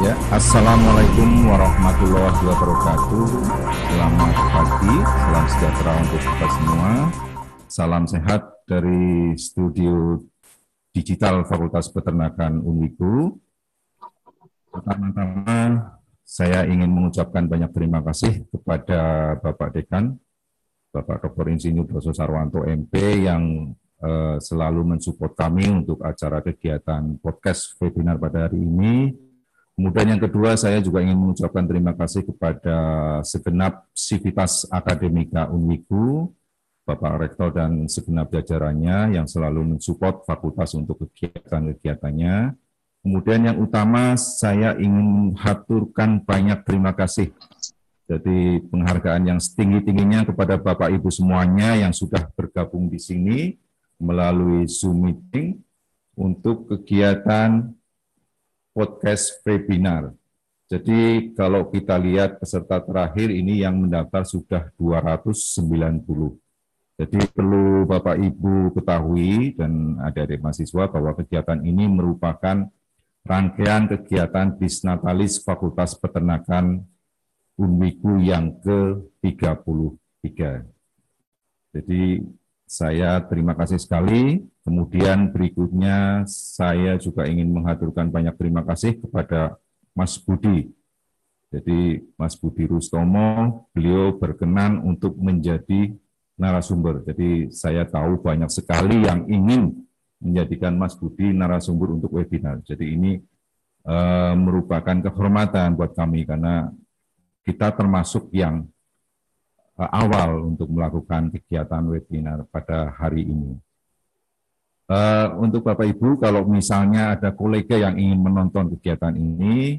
Ya, Assalamualaikum warahmatullahi wabarakatuh. Selamat pagi, salam sejahtera untuk kita semua. Salam sehat dari studio digital Fakultas Peternakan Unwiku. Pertama-tama, saya ingin mengucapkan banyak terima kasih kepada Bapak Dekan, Bapak Dr. Insinyur Doso Sarwanto MP yang selalu mensupport kami untuk acara kegiatan podcast webinar pada hari ini Kemudian yang kedua, saya juga ingin mengucapkan terima kasih kepada segenap sivitas akademika Unwiku, Bapak Rektor dan segenap jajarannya yang selalu mensupport fakultas untuk kegiatan-kegiatannya. Kemudian yang utama, saya ingin mengaturkan banyak terima kasih. Jadi penghargaan yang setinggi-tingginya kepada Bapak Ibu semuanya yang sudah bergabung di sini melalui Zoom meeting untuk kegiatan podcast webinar. Jadi kalau kita lihat peserta terakhir ini yang mendaftar sudah 290. Jadi perlu Bapak Ibu ketahui dan adik-adik mahasiswa bahwa kegiatan ini merupakan rangkaian kegiatan Bisnatalis Fakultas Peternakan Unwiku yang ke-33. Jadi saya terima kasih sekali. Kemudian berikutnya saya juga ingin mengaturkan banyak terima kasih kepada Mas Budi. Jadi Mas Budi Rustomo, beliau berkenan untuk menjadi narasumber. Jadi saya tahu banyak sekali yang ingin menjadikan Mas Budi narasumber untuk webinar. Jadi ini e, merupakan kehormatan buat kami karena kita termasuk yang awal untuk melakukan kegiatan webinar pada hari ini. Uh, untuk Bapak Ibu, kalau misalnya ada kolega yang ingin menonton kegiatan ini,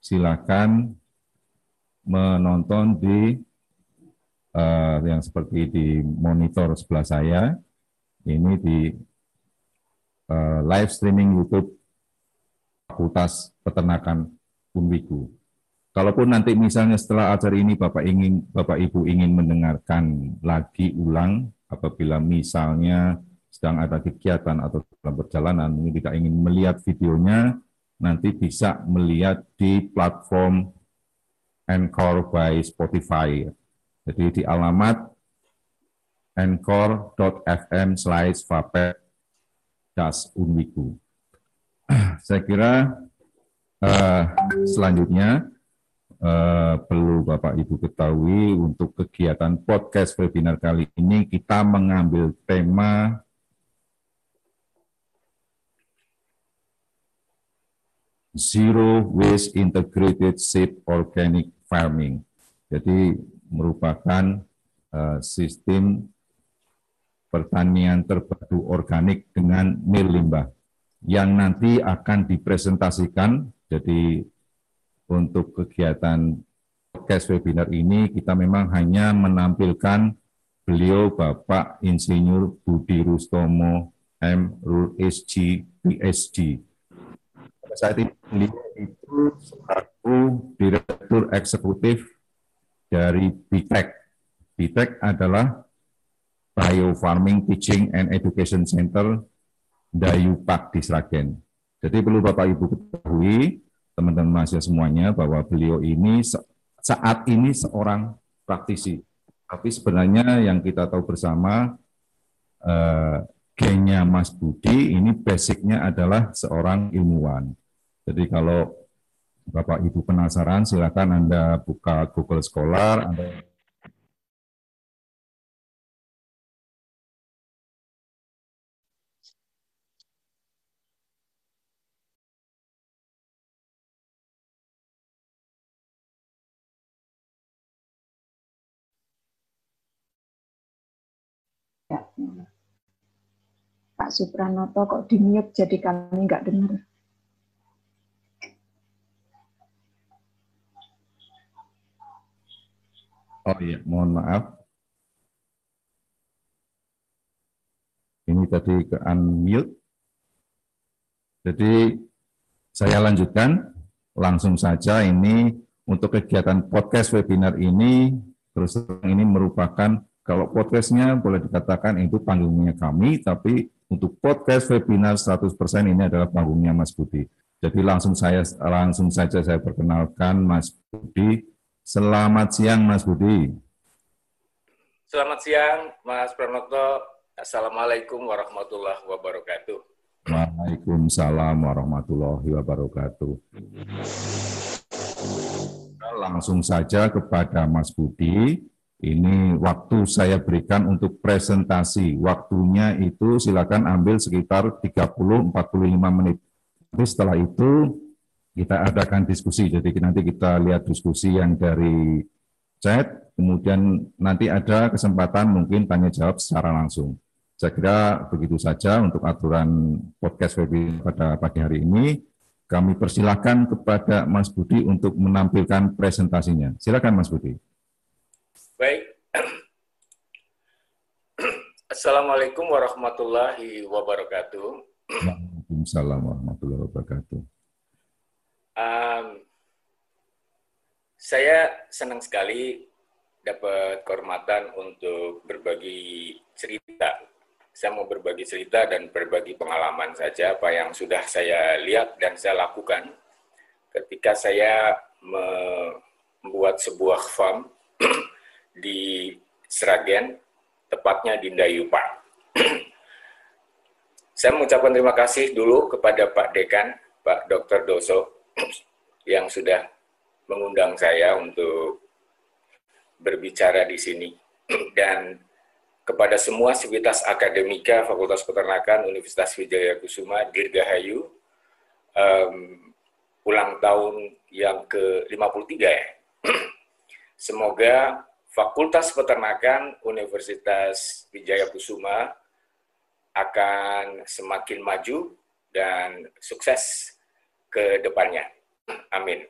silakan menonton di uh, yang seperti di monitor sebelah saya. Ini di uh, live streaming YouTube Fakultas Peternakan Unwiku. Kalaupun nanti misalnya setelah acara ini Bapak ingin Bapak Ibu ingin mendengarkan lagi ulang apabila misalnya sedang ada kegiatan atau dalam perjalanan mungkin tidak ingin melihat videonya nanti bisa melihat di platform Encore by Spotify. Jadi di alamat encore.fm slash das unwiku. Saya kira uh, selanjutnya eh, perlu Bapak Ibu ketahui untuk kegiatan podcast webinar kali ini kita mengambil tema Zero Waste Integrated Seed Organic Farming. Jadi merupakan uh, sistem pertanian terpadu organik dengan nil limbah yang nanti akan dipresentasikan. Jadi untuk kegiatan podcast webinar ini kita memang hanya menampilkan beliau Bapak Insinyur Budi Rustomo M. SG PSG. Pada saat ini beliau itu selaku Direktur Eksekutif dari BITEK. BITEK adalah Bio Farming Teaching and Education Center Dayupak di Sragen. Jadi perlu Bapak Ibu ketahui, teman-teman mahasiswa semuanya bahwa beliau ini saat ini seorang praktisi. Tapi sebenarnya yang kita tahu bersama eh, gennya Mas Budi ini basicnya adalah seorang ilmuwan. Jadi kalau Bapak Ibu penasaran silakan Anda buka Google Scholar, Anda Pak Supranoto kok di jadi kami nggak dengar. Oh iya, mohon maaf. Ini tadi ke unmute. Jadi saya lanjutkan langsung saja ini untuk kegiatan podcast webinar ini terus ini merupakan kalau podcastnya boleh dikatakan itu panggungnya kami, tapi untuk podcast webinar 100% ini adalah panggungnya Mas Budi. Jadi langsung saya langsung saja saya perkenalkan Mas Budi. Selamat siang Mas Budi. Selamat siang Mas Pranoto. Assalamualaikum warahmatullahi wabarakatuh. Waalaikumsalam warahmatullahi wabarakatuh. Langsung saja kepada Mas Budi. Ini waktu saya berikan untuk presentasi. Waktunya itu silakan ambil sekitar 30-45 menit Nanti setelah itu kita adakan diskusi. Jadi nanti kita lihat diskusi yang dari chat, kemudian nanti ada kesempatan mungkin tanya jawab secara langsung. Saya kira begitu saja untuk aturan podcast webinar pada pagi hari ini. Kami persilahkan kepada Mas Budi untuk menampilkan presentasinya. Silakan Mas Budi. Baik. Assalamualaikum warahmatullahi wabarakatuh. Waalaikumsalam warahmatullahi wabarakatuh. Um, saya senang sekali dapat kehormatan untuk berbagi cerita. Saya mau berbagi cerita dan berbagi pengalaman saja apa yang sudah saya lihat dan saya lakukan ketika saya membuat sebuah farm di Sragen, tepatnya di Dayupa. Saya mengucapkan terima kasih dulu kepada Pak Dekan, Pak Dr. Doso, yang sudah mengundang saya untuk berbicara di sini. Dan kepada semua sivitas akademika Fakultas Peternakan Universitas Wijaya Kusuma Dirgahayu, um, ulang tahun yang ke-53 ya. Semoga Fakultas Peternakan Universitas Wijaya Kusuma akan semakin maju dan sukses ke depannya. Amin.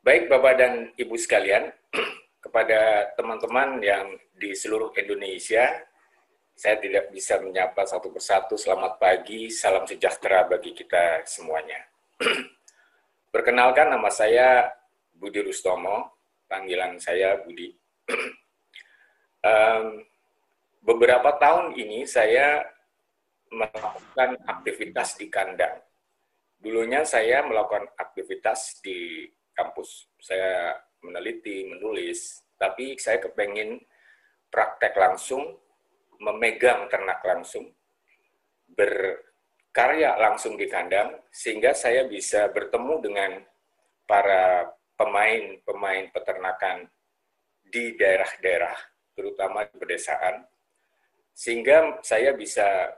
Baik Bapak dan Ibu sekalian, kepada teman-teman yang di seluruh Indonesia, saya tidak bisa menyapa satu persatu. Selamat pagi, salam sejahtera bagi kita semuanya. Perkenalkan nama saya Budi Rustomo, panggilan saya Budi. um, beberapa tahun ini saya melakukan aktivitas di kandang. Dulunya saya melakukan aktivitas di kampus. Saya meneliti, menulis, tapi saya kepengen praktek langsung, memegang ternak langsung, berkarya langsung di kandang, sehingga saya bisa bertemu dengan para pemain-pemain peternakan di daerah-daerah, terutama di pedesaan, sehingga saya bisa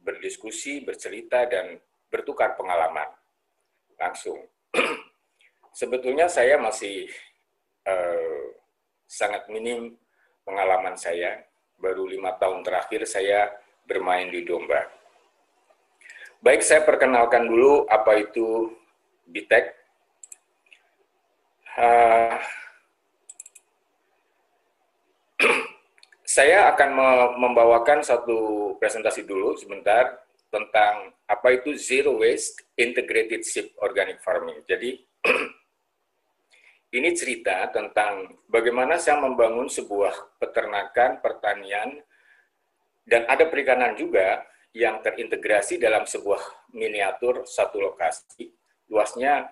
berdiskusi, bercerita, dan bertukar pengalaman langsung. Sebetulnya saya masih uh, sangat minim pengalaman saya. Baru lima tahun terakhir saya bermain di domba. Baik, saya perkenalkan dulu apa itu BITEK. Uh, Saya akan membawakan satu presentasi dulu sebentar tentang apa itu zero waste integrated sheep organic farming. Jadi ini cerita tentang bagaimana saya membangun sebuah peternakan, pertanian, dan ada perikanan juga yang terintegrasi dalam sebuah miniatur satu lokasi. Luasnya,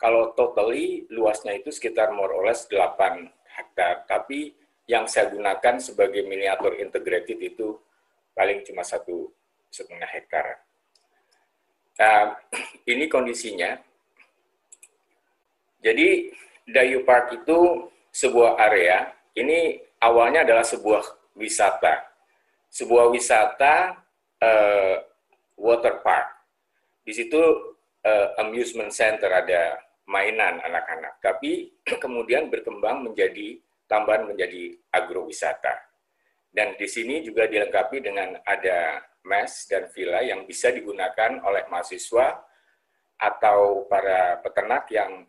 kalau totally luasnya itu sekitar more or less 8 hektar, tapi yang saya gunakan sebagai miniatur integrated itu paling cuma satu setengah hektar. Nah, ini kondisinya. Jadi Dayu Park itu sebuah area. Ini awalnya adalah sebuah wisata, sebuah wisata uh, water park. Di situ uh, amusement center ada mainan anak-anak. Tapi kemudian berkembang menjadi tambahan menjadi agrowisata. Dan di sini juga dilengkapi dengan ada mes dan villa yang bisa digunakan oleh mahasiswa atau para peternak yang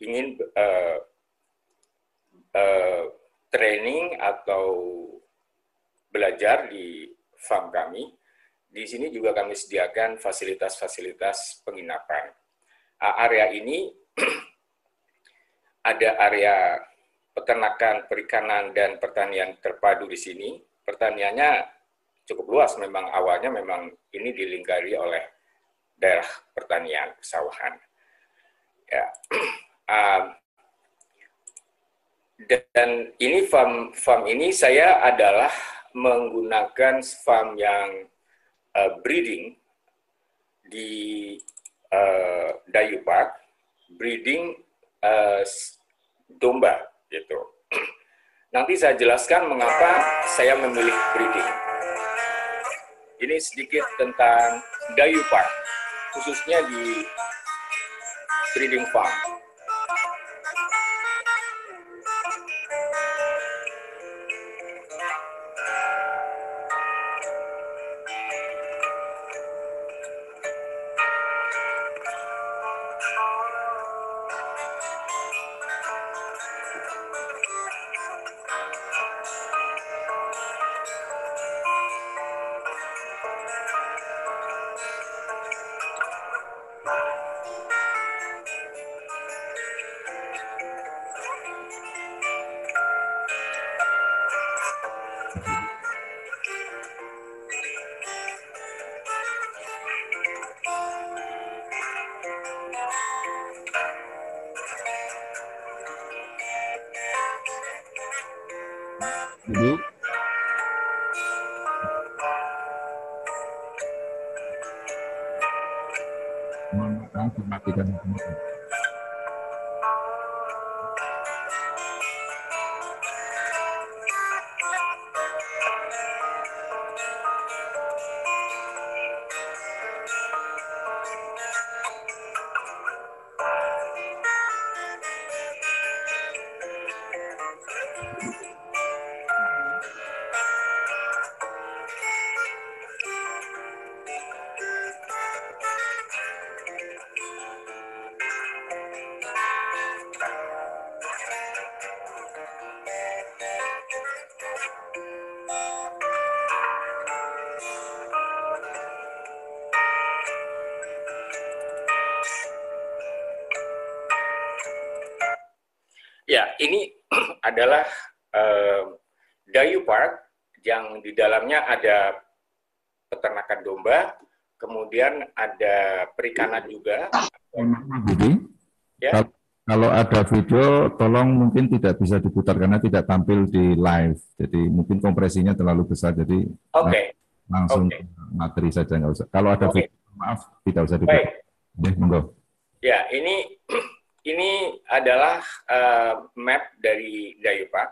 ingin uh, uh, training atau belajar di farm kami. Di sini juga kami sediakan fasilitas-fasilitas penginapan. Area ini ada area peternakan, perikanan, dan pertanian terpadu di sini. Pertaniannya cukup luas. Memang awalnya memang ini dilingkari oleh daerah pertanian, pesawahan. Ya. Um, dan ini farm farm ini saya adalah menggunakan farm yang uh, breeding di uh, Dayu Park, breeding uh, domba gitu. Nanti saya jelaskan mengapa saya memilih breeding. Ini sedikit tentang Dayu Park, khususnya di breeding farm. Ini adalah uh, Dayu Park yang di dalamnya ada peternakan domba, kemudian ada perikanan juga. Ya. Kalau ada video, tolong mungkin tidak bisa diputar karena tidak tampil di live. Jadi mungkin kompresinya terlalu besar. Jadi okay. langsung okay. materi saja nggak usah. Kalau ada okay. video, maaf tidak usah diputar. Baik. Ya, monggo. Ya, ini ini adalah uh, map dari Dayupa.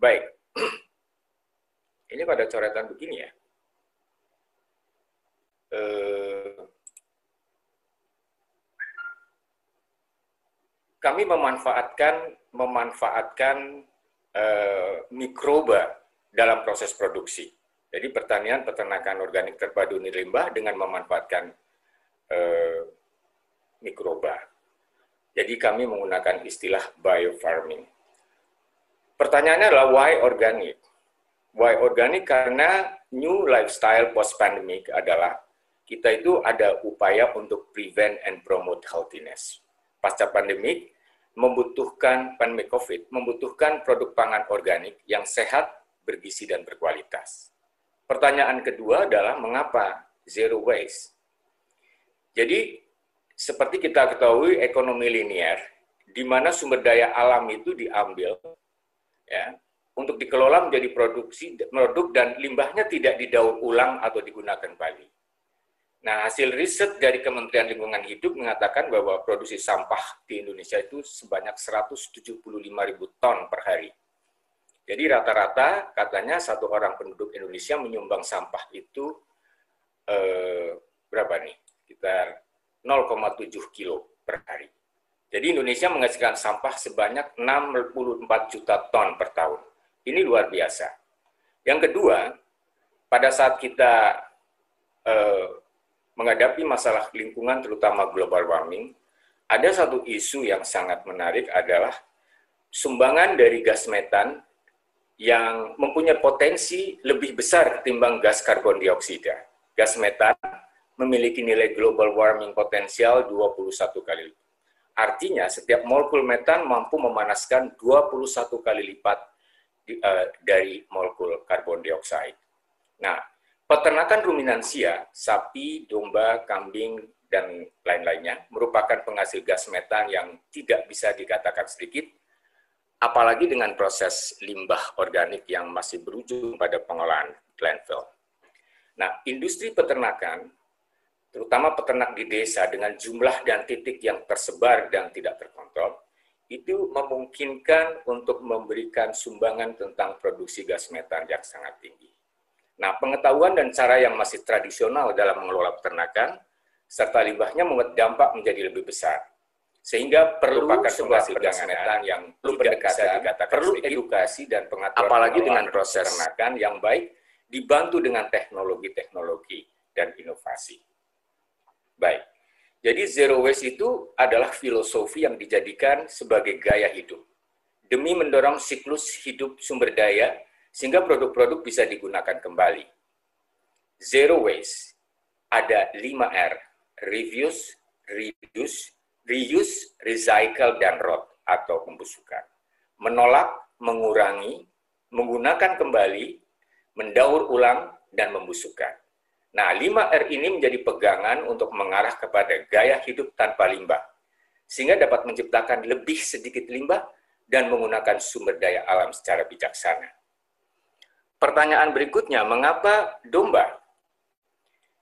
Baik. Ini pada coretan begini ya. Uh, kami memanfaatkan memanfaatkan uh, mikroba dalam proses produksi. Jadi pertanian peternakan organik terpadu limbah dengan memanfaatkan uh, mikroba. Jadi kami menggunakan istilah biofarming. Pertanyaannya adalah why organic? Why organic? Karena new lifestyle post-pandemic adalah kita itu ada upaya untuk prevent and promote healthiness. Pasca pandemik, membutuhkan pandemic COVID, membutuhkan produk pangan organik yang sehat, bergizi, dan berkualitas. Pertanyaan kedua adalah mengapa zero waste? Jadi seperti kita ketahui ekonomi linier, di mana sumber daya alam itu diambil ya untuk dikelola menjadi produksi produk dan limbahnya tidak didaur ulang atau digunakan kembali. Nah, hasil riset dari Kementerian Lingkungan Hidup mengatakan bahwa produksi sampah di Indonesia itu sebanyak 175 ribu ton per hari. Jadi rata-rata katanya satu orang penduduk Indonesia menyumbang sampah itu eh, berapa nih? Sekitar 0,7 kilo per hari. Jadi Indonesia menghasilkan sampah sebanyak 64 juta ton per tahun. Ini luar biasa. Yang kedua, pada saat kita eh, menghadapi masalah lingkungan, terutama global warming, ada satu isu yang sangat menarik adalah sumbangan dari gas metan yang mempunyai potensi lebih besar ketimbang gas karbon dioksida. Gas metan memiliki nilai global warming potensial 21 kali lipat. Artinya setiap molekul metan mampu memanaskan 21 kali lipat uh, dari molekul karbon dioksida. Nah, Peternakan ruminansia, sapi, domba, kambing, dan lain-lainnya, merupakan penghasil gas metan yang tidak bisa dikatakan sedikit, apalagi dengan proses limbah organik yang masih berujung pada pengolahan landfill. Nah, industri peternakan, terutama peternak di desa dengan jumlah dan titik yang tersebar dan tidak terkontrol, itu memungkinkan untuk memberikan sumbangan tentang produksi gas metan yang sangat tinggi. Nah, pengetahuan dan cara yang masih tradisional dalam mengelola peternakan, serta limbahnya membuat dampak menjadi lebih besar. Sehingga perlu sebuah pegangan yang perlu pendekatan, perlu sedikit, edukasi dan pengaturan apalagi dengan proses peternakan yang baik, dibantu dengan teknologi-teknologi dan inovasi. Baik, jadi zero waste itu adalah filosofi yang dijadikan sebagai gaya hidup. Demi mendorong siklus hidup sumber daya sehingga produk-produk bisa digunakan kembali. Zero waste, ada 5R, reduce, reduce, reuse, recycle, dan rot atau pembusukan. Menolak, mengurangi, menggunakan kembali, mendaur ulang, dan membusukkan. Nah, 5R ini menjadi pegangan untuk mengarah kepada gaya hidup tanpa limbah, sehingga dapat menciptakan lebih sedikit limbah dan menggunakan sumber daya alam secara bijaksana. Pertanyaan berikutnya, mengapa domba?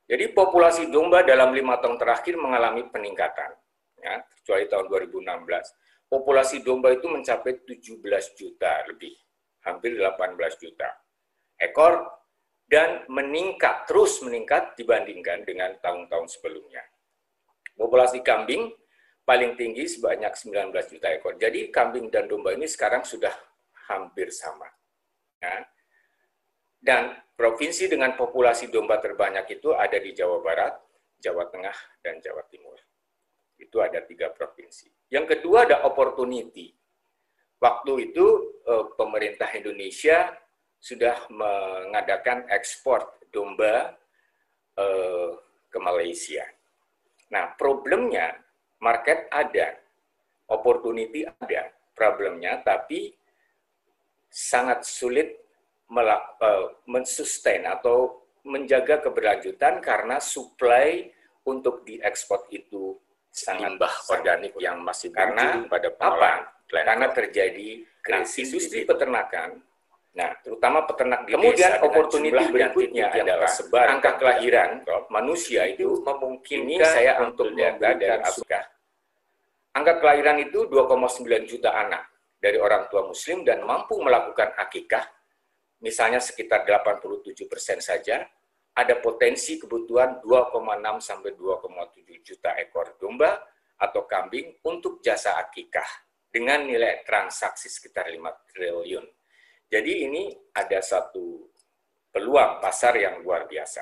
Jadi populasi domba dalam lima tahun terakhir mengalami peningkatan, ya, kecuali tahun 2016. Populasi domba itu mencapai 17 juta lebih, hampir 18 juta ekor, dan meningkat, terus meningkat dibandingkan dengan tahun-tahun sebelumnya. Populasi kambing paling tinggi sebanyak 19 juta ekor. Jadi kambing dan domba ini sekarang sudah hampir sama. Ya. Dan provinsi dengan populasi domba terbanyak itu ada di Jawa Barat, Jawa Tengah, dan Jawa Timur. Itu ada tiga provinsi. Yang kedua ada opportunity. Waktu itu eh, pemerintah Indonesia sudah mengadakan ekspor domba eh, ke Malaysia. Nah, problemnya market ada, opportunity ada, problemnya tapi sangat sulit uh, mensustain atau menjaga keberlanjutan karena supply untuk diekspor itu sangat limbah organik yang masih karena pada apa? Karena terjadi krisis nah, industri peternakan. Nah, terutama peternak di Kemudian desa opportunity berikutnya adalah sebar angka kelahiran manusia itu memungkinkan saya untuk data dari Asuka. Angka kelahiran itu 2,9 juta anak dari orang tua muslim dan mampu melakukan akikah misalnya sekitar 87 persen saja, ada potensi kebutuhan 2,6 sampai 2,7 juta ekor domba atau kambing untuk jasa akikah dengan nilai transaksi sekitar 5 triliun. Jadi ini ada satu peluang pasar yang luar biasa.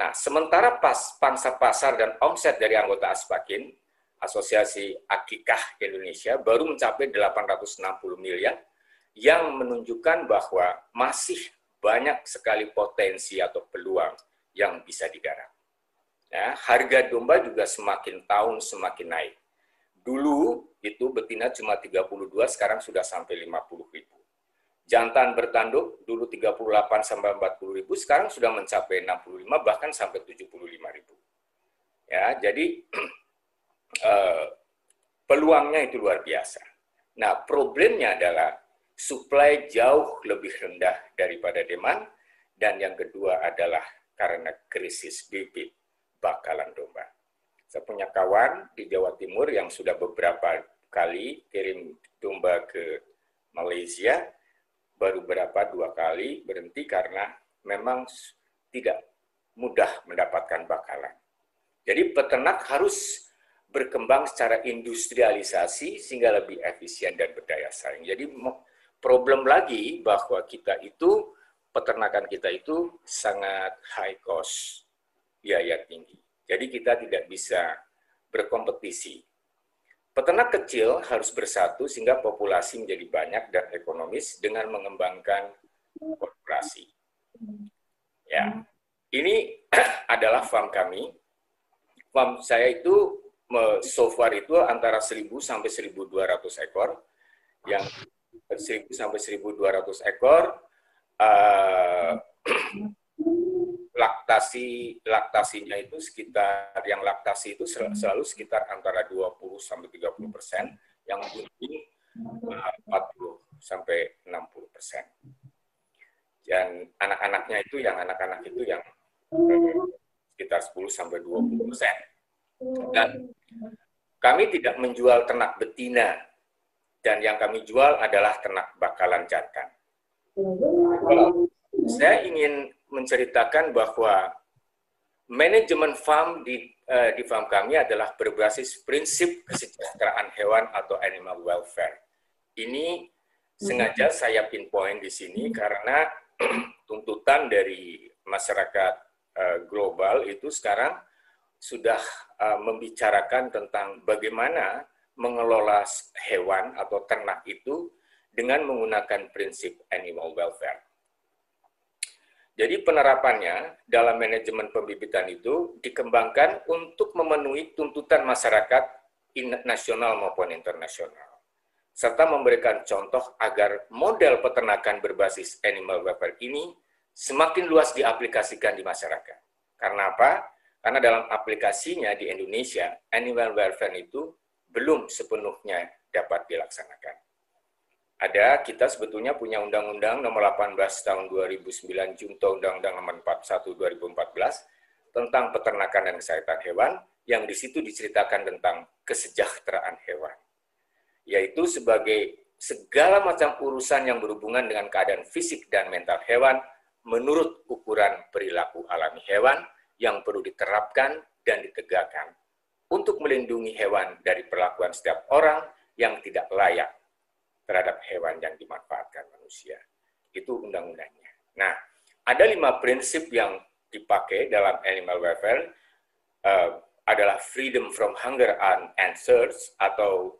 Nah, sementara pas pangsa pasar dan omset dari anggota Aspakin, Asosiasi Akikah Indonesia, baru mencapai 860 miliar, yang menunjukkan bahwa masih banyak sekali potensi atau peluang yang bisa digarap. Ya, harga domba juga semakin tahun semakin naik. Dulu itu betina cuma 32, sekarang sudah sampai 50 ribu. Jantan bertanduk dulu 38 sampai 40 ribu, sekarang sudah mencapai 65 bahkan sampai 75 ribu. Ya, jadi eh, peluangnya itu luar biasa. Nah, problemnya adalah supply jauh lebih rendah daripada demand, dan yang kedua adalah karena krisis bibit bakalan domba. Saya punya kawan di Jawa Timur yang sudah beberapa kali kirim domba ke Malaysia, baru berapa dua kali berhenti karena memang tidak mudah mendapatkan bakalan. Jadi peternak harus berkembang secara industrialisasi sehingga lebih efisien dan berdaya saing. Jadi problem lagi bahwa kita itu peternakan kita itu sangat high cost, biaya tinggi. Jadi kita tidak bisa berkompetisi. Peternak kecil harus bersatu sehingga populasi menjadi banyak dan ekonomis dengan mengembangkan korporasi. Ya, ini adalah farm kami. Farm saya itu so far itu antara 1000 sampai 1200 ekor yang 1000 sampai 1200 ekor. Uh, laktasi laktasinya itu sekitar yang laktasi itu selalu sekitar antara 20 sampai 30 persen, yang bunting 40 sampai 60 persen. Dan anak-anaknya itu yang anak-anak itu yang sekitar 10 sampai 20 persen. Dan kami tidak menjual ternak betina, dan yang kami jual adalah ternak bakalan jantan. Saya ingin menceritakan bahwa manajemen farm di uh, di farm kami adalah berbasis prinsip kesejahteraan hewan atau animal welfare. Ini sengaja saya pinpoint di sini karena tuntutan dari masyarakat uh, global itu sekarang sudah uh, membicarakan tentang bagaimana mengelola hewan atau ternak itu dengan menggunakan prinsip animal welfare. Jadi penerapannya dalam manajemen pembibitan itu dikembangkan untuk memenuhi tuntutan masyarakat nasional maupun internasional, serta memberikan contoh agar model peternakan berbasis animal welfare ini semakin luas diaplikasikan di masyarakat. Karena apa? Karena dalam aplikasinya di Indonesia, animal welfare itu belum sepenuhnya dapat dilaksanakan ada kita sebetulnya punya Undang-Undang Nomor 18 Tahun 2009 Junto Undang-Undang Nomor 41 2014 tentang peternakan dan kesehatan hewan yang di situ diceritakan tentang kesejahteraan hewan. Yaitu sebagai segala macam urusan yang berhubungan dengan keadaan fisik dan mental hewan menurut ukuran perilaku alami hewan yang perlu diterapkan dan ditegakkan untuk melindungi hewan dari perlakuan setiap orang yang tidak layak terhadap hewan yang dimanfaatkan manusia. Itu undang-undangnya. Nah, ada lima prinsip yang dipakai dalam animal welfare uh, adalah freedom from hunger and, thirst atau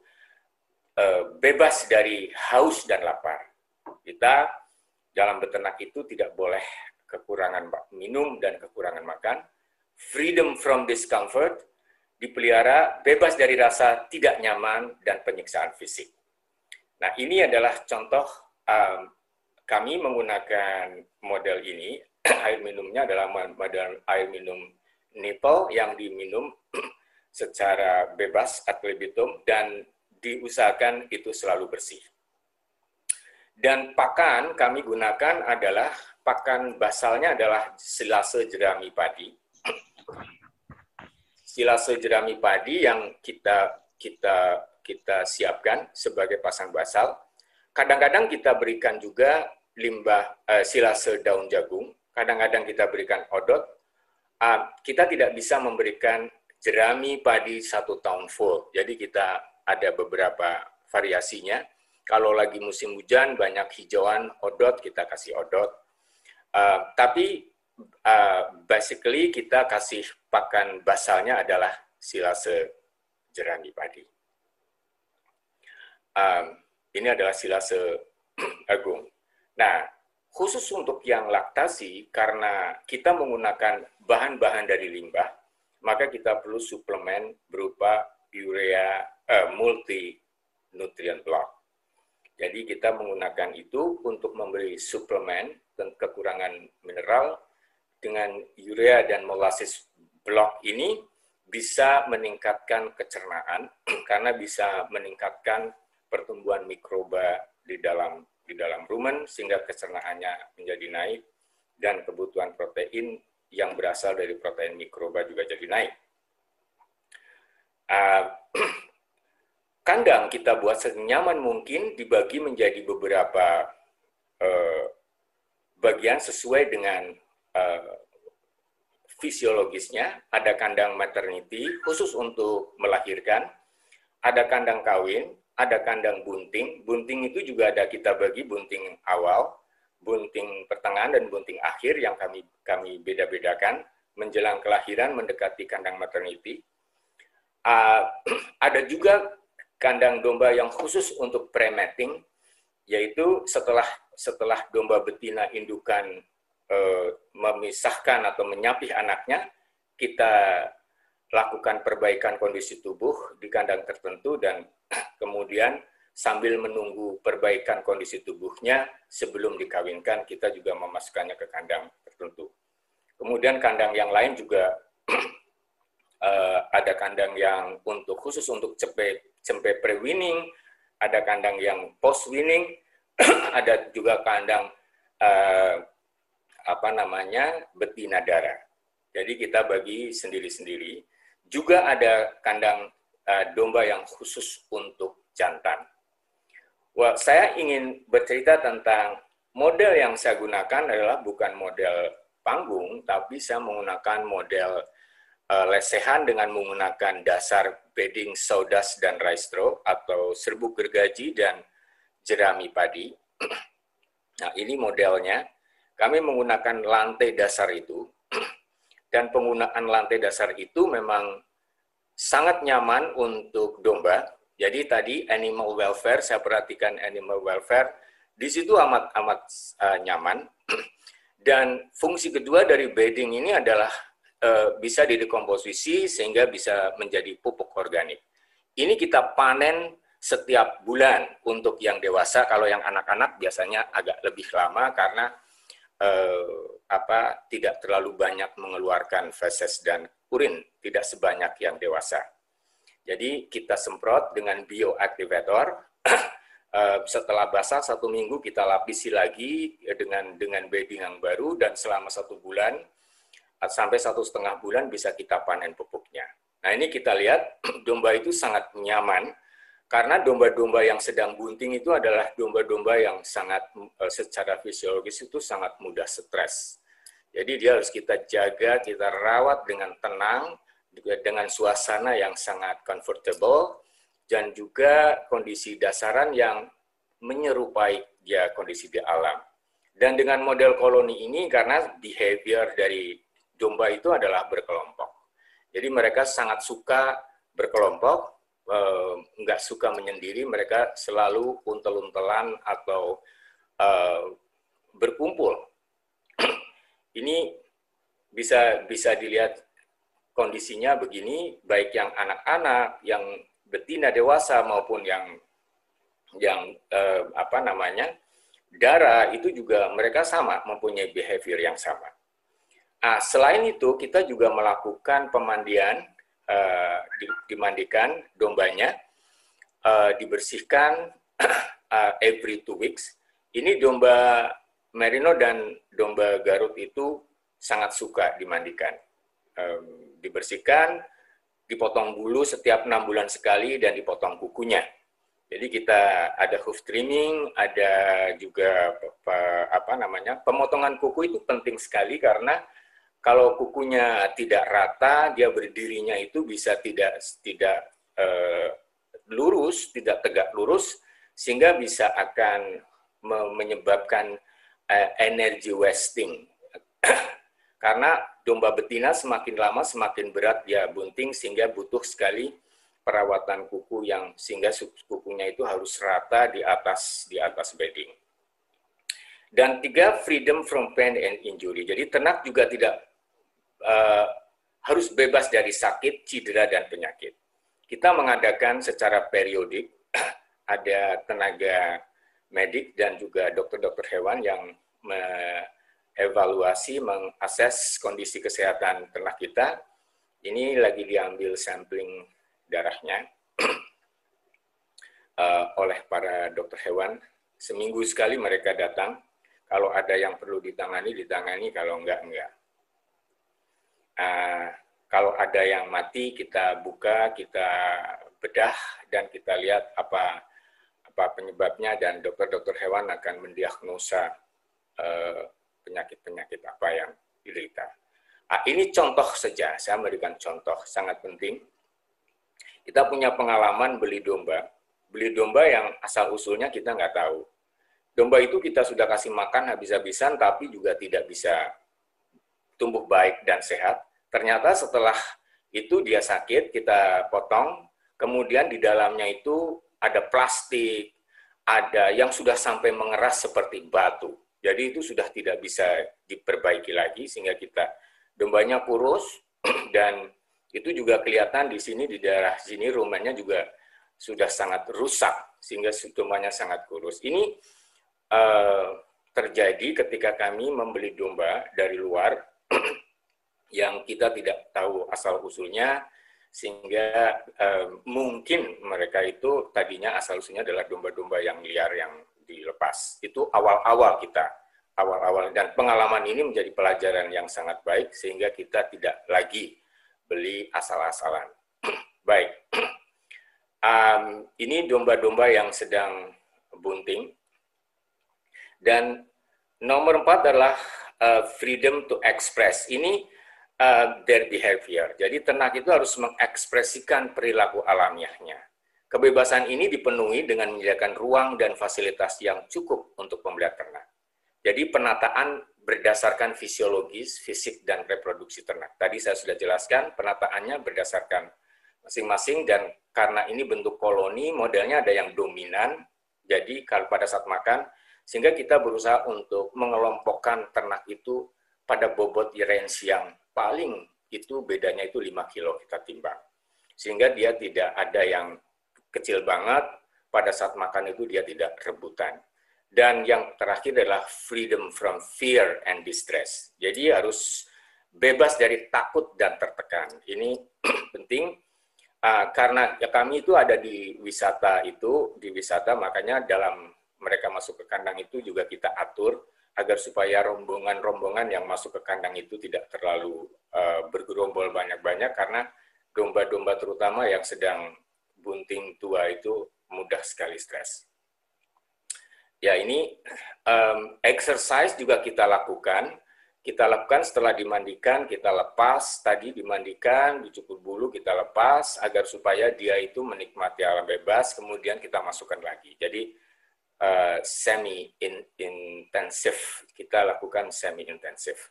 uh, bebas dari haus dan lapar. Kita dalam beternak itu tidak boleh kekurangan minum dan kekurangan makan. Freedom from discomfort dipelihara bebas dari rasa tidak nyaman dan penyiksaan fisik. Nah, ini adalah contoh um, kami menggunakan model ini. air minumnya adalah model air minum nipple yang diminum secara bebas ad libitum dan diusahakan itu selalu bersih. Dan pakan kami gunakan adalah pakan basalnya adalah silase jerami padi. silase jerami padi yang kita kita kita siapkan sebagai pasang basal. Kadang-kadang kita berikan juga limbah uh, silase daun jagung, kadang-kadang kita berikan odot. Uh, kita tidak bisa memberikan jerami padi satu tahun full, jadi kita ada beberapa variasinya. Kalau lagi musim hujan, banyak hijauan odot, kita kasih odot. Uh, tapi uh, basically kita kasih pakan basalnya adalah silase jerami padi um, ini adalah silase agung. Nah, khusus untuk yang laktasi, karena kita menggunakan bahan-bahan dari limbah, maka kita perlu suplemen berupa urea uh, multi nutrient block. Jadi kita menggunakan itu untuk memberi suplemen dan kekurangan mineral dengan urea dan molasses block ini bisa meningkatkan kecernaan karena bisa meningkatkan pertumbuhan mikroba di dalam di dalam rumen sehingga kecernaannya menjadi naik dan kebutuhan protein yang berasal dari protein mikroba juga jadi naik. Uh, kandang kita buat senyaman mungkin dibagi menjadi beberapa uh, bagian sesuai dengan uh, fisiologisnya. Ada kandang maternity khusus untuk melahirkan, ada kandang kawin, ada kandang bunting. Bunting itu juga ada kita bagi bunting awal, bunting pertengahan dan bunting akhir yang kami kami beda-bedakan menjelang kelahiran mendekati kandang maternity. Uh, ada juga kandang domba yang khusus untuk premating, yaitu setelah setelah domba betina indukan uh, memisahkan atau menyapih anaknya, kita lakukan perbaikan kondisi tubuh di kandang tertentu dan kemudian sambil menunggu perbaikan kondisi tubuhnya sebelum dikawinkan kita juga memasukkannya ke kandang tertentu. Kemudian kandang yang lain juga uh, ada kandang yang untuk khusus untuk cempe cempe pre-winning, ada kandang yang post-winning, ada juga kandang uh, apa namanya betina darah. Jadi kita bagi sendiri-sendiri. Juga ada kandang uh, domba yang khusus untuk jantan. Wah, saya ingin bercerita tentang model yang saya gunakan adalah bukan model panggung, tapi saya menggunakan model uh, lesehan dengan menggunakan dasar bedding saudas dan rice straw atau serbuk gergaji dan jerami padi. Nah, ini modelnya. Kami menggunakan lantai dasar itu dan penggunaan lantai dasar itu memang sangat nyaman untuk domba. Jadi tadi animal welfare, saya perhatikan animal welfare, di situ amat amat uh, nyaman. Dan fungsi kedua dari bedding ini adalah uh, bisa didekomposisi sehingga bisa menjadi pupuk organik. Ini kita panen setiap bulan untuk yang dewasa. Kalau yang anak-anak biasanya agak lebih lama karena eh, apa tidak terlalu banyak mengeluarkan feses dan urin, tidak sebanyak yang dewasa. Jadi kita semprot dengan bioactivator. Eh, setelah basah satu minggu kita lapisi lagi dengan dengan bedding yang baru dan selama satu bulan eh, sampai satu setengah bulan bisa kita panen pupuknya. Nah ini kita lihat domba itu sangat nyaman karena domba-domba yang sedang bunting itu adalah domba-domba yang sangat eh, secara fisiologis itu sangat mudah stres. Jadi dia harus kita jaga, kita rawat dengan tenang, dengan suasana yang sangat comfortable, dan juga kondisi dasaran yang menyerupai dia kondisi di alam. Dan dengan model koloni ini, karena behavior dari domba itu adalah berkelompok. Jadi mereka sangat suka berkelompok, Eh, nggak suka menyendiri, mereka selalu untel-untelan atau uh, berkumpul. Ini bisa bisa dilihat kondisinya begini, baik yang anak-anak, yang betina dewasa maupun yang yang uh, apa namanya darah itu juga mereka sama mempunyai behavior yang sama. Nah, selain itu kita juga melakukan pemandian uh, dimandikan dombanya, uh, dibersihkan uh, every two weeks. Ini domba merino dan domba garut itu sangat suka dimandikan. Um, dibersihkan, dipotong bulu setiap enam bulan sekali dan dipotong kukunya. Jadi kita ada hoof trimming, ada juga apa namanya pemotongan kuku itu penting sekali karena kalau kukunya tidak rata, dia berdirinya itu bisa tidak tidak uh, lurus, tidak tegak lurus, sehingga bisa akan menyebabkan uh, energy wasting. Karena domba betina semakin lama semakin berat dia bunting, sehingga butuh sekali perawatan kuku yang sehingga kukunya itu harus rata di atas di atas bedding. Dan tiga, freedom from pain and injury. Jadi ternak juga tidak uh, harus bebas dari sakit, cedera, dan penyakit. Kita mengadakan secara periodik, ada tenaga medik dan juga dokter-dokter hewan yang mengevaluasi, mengakses kondisi kesehatan ternak kita. Ini lagi diambil sampling darahnya uh, oleh para dokter hewan. Seminggu sekali mereka datang. Kalau ada yang perlu ditangani, ditangani. Kalau enggak, enggak uh, kalau ada yang mati kita buka, kita bedah dan kita lihat apa apa penyebabnya dan dokter-dokter hewan akan mendiagnosa uh, penyakit-penyakit apa yang diderita. Nah, ini contoh saja, saya memberikan contoh sangat penting. Kita punya pengalaman beli domba, beli domba yang asal usulnya kita nggak tahu. Domba itu kita sudah kasih makan habis-habisan, tapi juga tidak bisa tumbuh baik dan sehat. Ternyata setelah itu dia sakit, kita potong, kemudian di dalamnya itu ada plastik, ada yang sudah sampai mengeras seperti batu. Jadi itu sudah tidak bisa diperbaiki lagi sehingga kita dombanya kurus dan itu juga kelihatan di sini di daerah sini rumahnya juga sudah sangat rusak sehingga dombanya sangat kurus. Ini uh, terjadi ketika kami membeli domba dari luar yang kita tidak tahu asal usulnya sehingga eh, mungkin mereka itu tadinya asal usulnya adalah domba-domba yang liar yang dilepas. Itu awal-awal kita, awal-awal dan pengalaman ini menjadi pelajaran yang sangat baik sehingga kita tidak lagi beli asal-asalan. baik, um, ini domba-domba yang sedang bunting dan nomor empat adalah uh, freedom to express. Ini uh, their behavior. Jadi ternak itu harus mengekspresikan perilaku alamiahnya. Kebebasan ini dipenuhi dengan menyediakan ruang dan fasilitas yang cukup untuk pembelian ternak. Jadi penataan berdasarkan fisiologis, fisik, dan reproduksi ternak. Tadi saya sudah jelaskan, penataannya berdasarkan masing-masing dan karena ini bentuk koloni, modelnya ada yang dominan, jadi kalau pada saat makan, sehingga kita berusaha untuk mengelompokkan ternak itu pada bobot range yang paling itu bedanya itu 5 kilo kita timbang. Sehingga dia tidak ada yang kecil banget, pada saat makan itu dia tidak rebutan. Dan yang terakhir adalah freedom from fear and distress. Jadi harus bebas dari takut dan tertekan. Ini penting uh, karena ya kami itu ada di wisata itu, di wisata makanya dalam mereka masuk ke kandang itu juga kita atur agar supaya rombongan-rombongan yang masuk ke kandang itu tidak terlalu uh, bergerombol banyak-banyak karena domba-domba terutama yang sedang bunting tua itu mudah sekali stres. Ya ini um, exercise juga kita lakukan. Kita lakukan setelah dimandikan, kita lepas. Tadi dimandikan, dicukur bulu, kita lepas agar supaya dia itu menikmati alam bebas. Kemudian kita masukkan lagi. Jadi uh, semi intensif kita lakukan semi intensif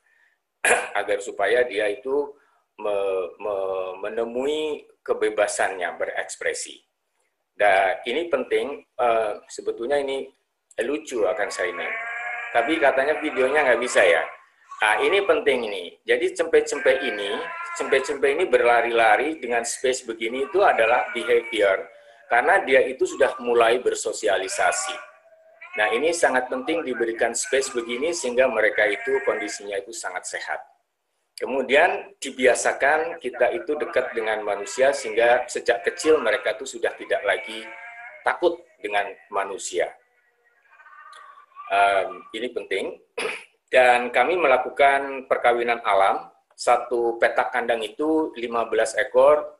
agar supaya dia itu me, me, menemui kebebasannya berekspresi. Dan ini penting, uh, sebetulnya ini lucu akan saya ini. Tapi katanya videonya nggak bisa ya. Nah, ini penting ini. Jadi cempe-cempe ini, cempe-cempe ini berlari-lari dengan space begini itu adalah behavior. Karena dia itu sudah mulai bersosialisasi Nah, ini sangat penting diberikan space begini sehingga mereka itu kondisinya itu sangat sehat. Kemudian dibiasakan kita itu dekat dengan manusia sehingga sejak kecil mereka itu sudah tidak lagi takut dengan manusia. Um, ini penting. Dan kami melakukan perkawinan alam. Satu petak kandang itu 15 ekor,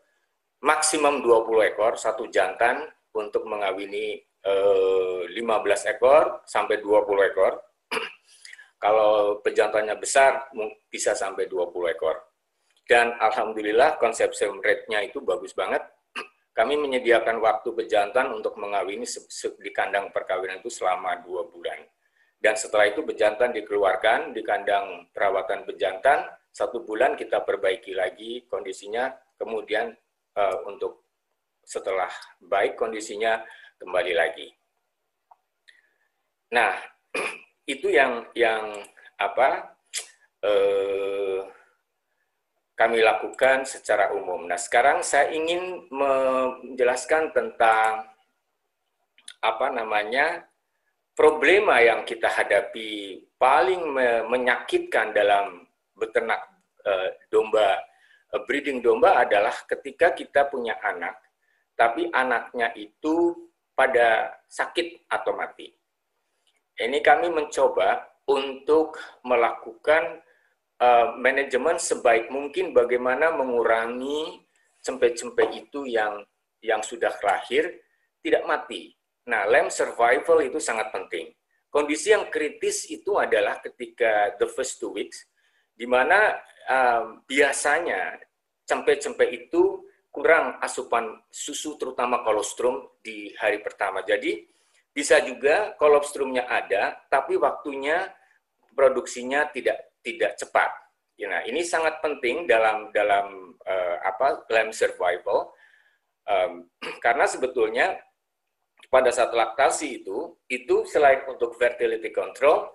maksimum 20 ekor, satu jantan untuk mengawini 15 eh, ekor sampai 20 ekor. Kalau pejantannya besar bisa sampai 20 ekor. Dan alhamdulillah conception rate-nya itu bagus banget. Kami menyediakan waktu pejantan untuk mengawini di kandang perkawinan itu selama dua bulan. Dan setelah itu pejantan dikeluarkan di kandang perawatan pejantan, satu bulan kita perbaiki lagi kondisinya, kemudian uh, untuk setelah baik kondisinya, kembali lagi. Nah, itu yang yang apa eh, kami lakukan secara umum. Nah, sekarang saya ingin menjelaskan tentang apa namanya problema yang kita hadapi paling menyakitkan dalam beternak eh, domba eh, breeding domba adalah ketika kita punya anak tapi anaknya itu pada sakit atau mati. Ini kami mencoba untuk melakukan uh, manajemen sebaik mungkin bagaimana mengurangi cempe-cempe itu yang yang sudah lahir tidak mati. Nah, lem survival itu sangat penting. Kondisi yang kritis itu adalah ketika the first two weeks, di mana uh, biasanya cempe-cempe itu kurang asupan susu terutama kolostrum di hari pertama. Jadi bisa juga kolostrumnya ada tapi waktunya produksinya tidak tidak cepat. Ya, nah, ini sangat penting dalam dalam uh, apa lamb survival um, karena sebetulnya pada saat laktasi itu itu selain untuk fertility control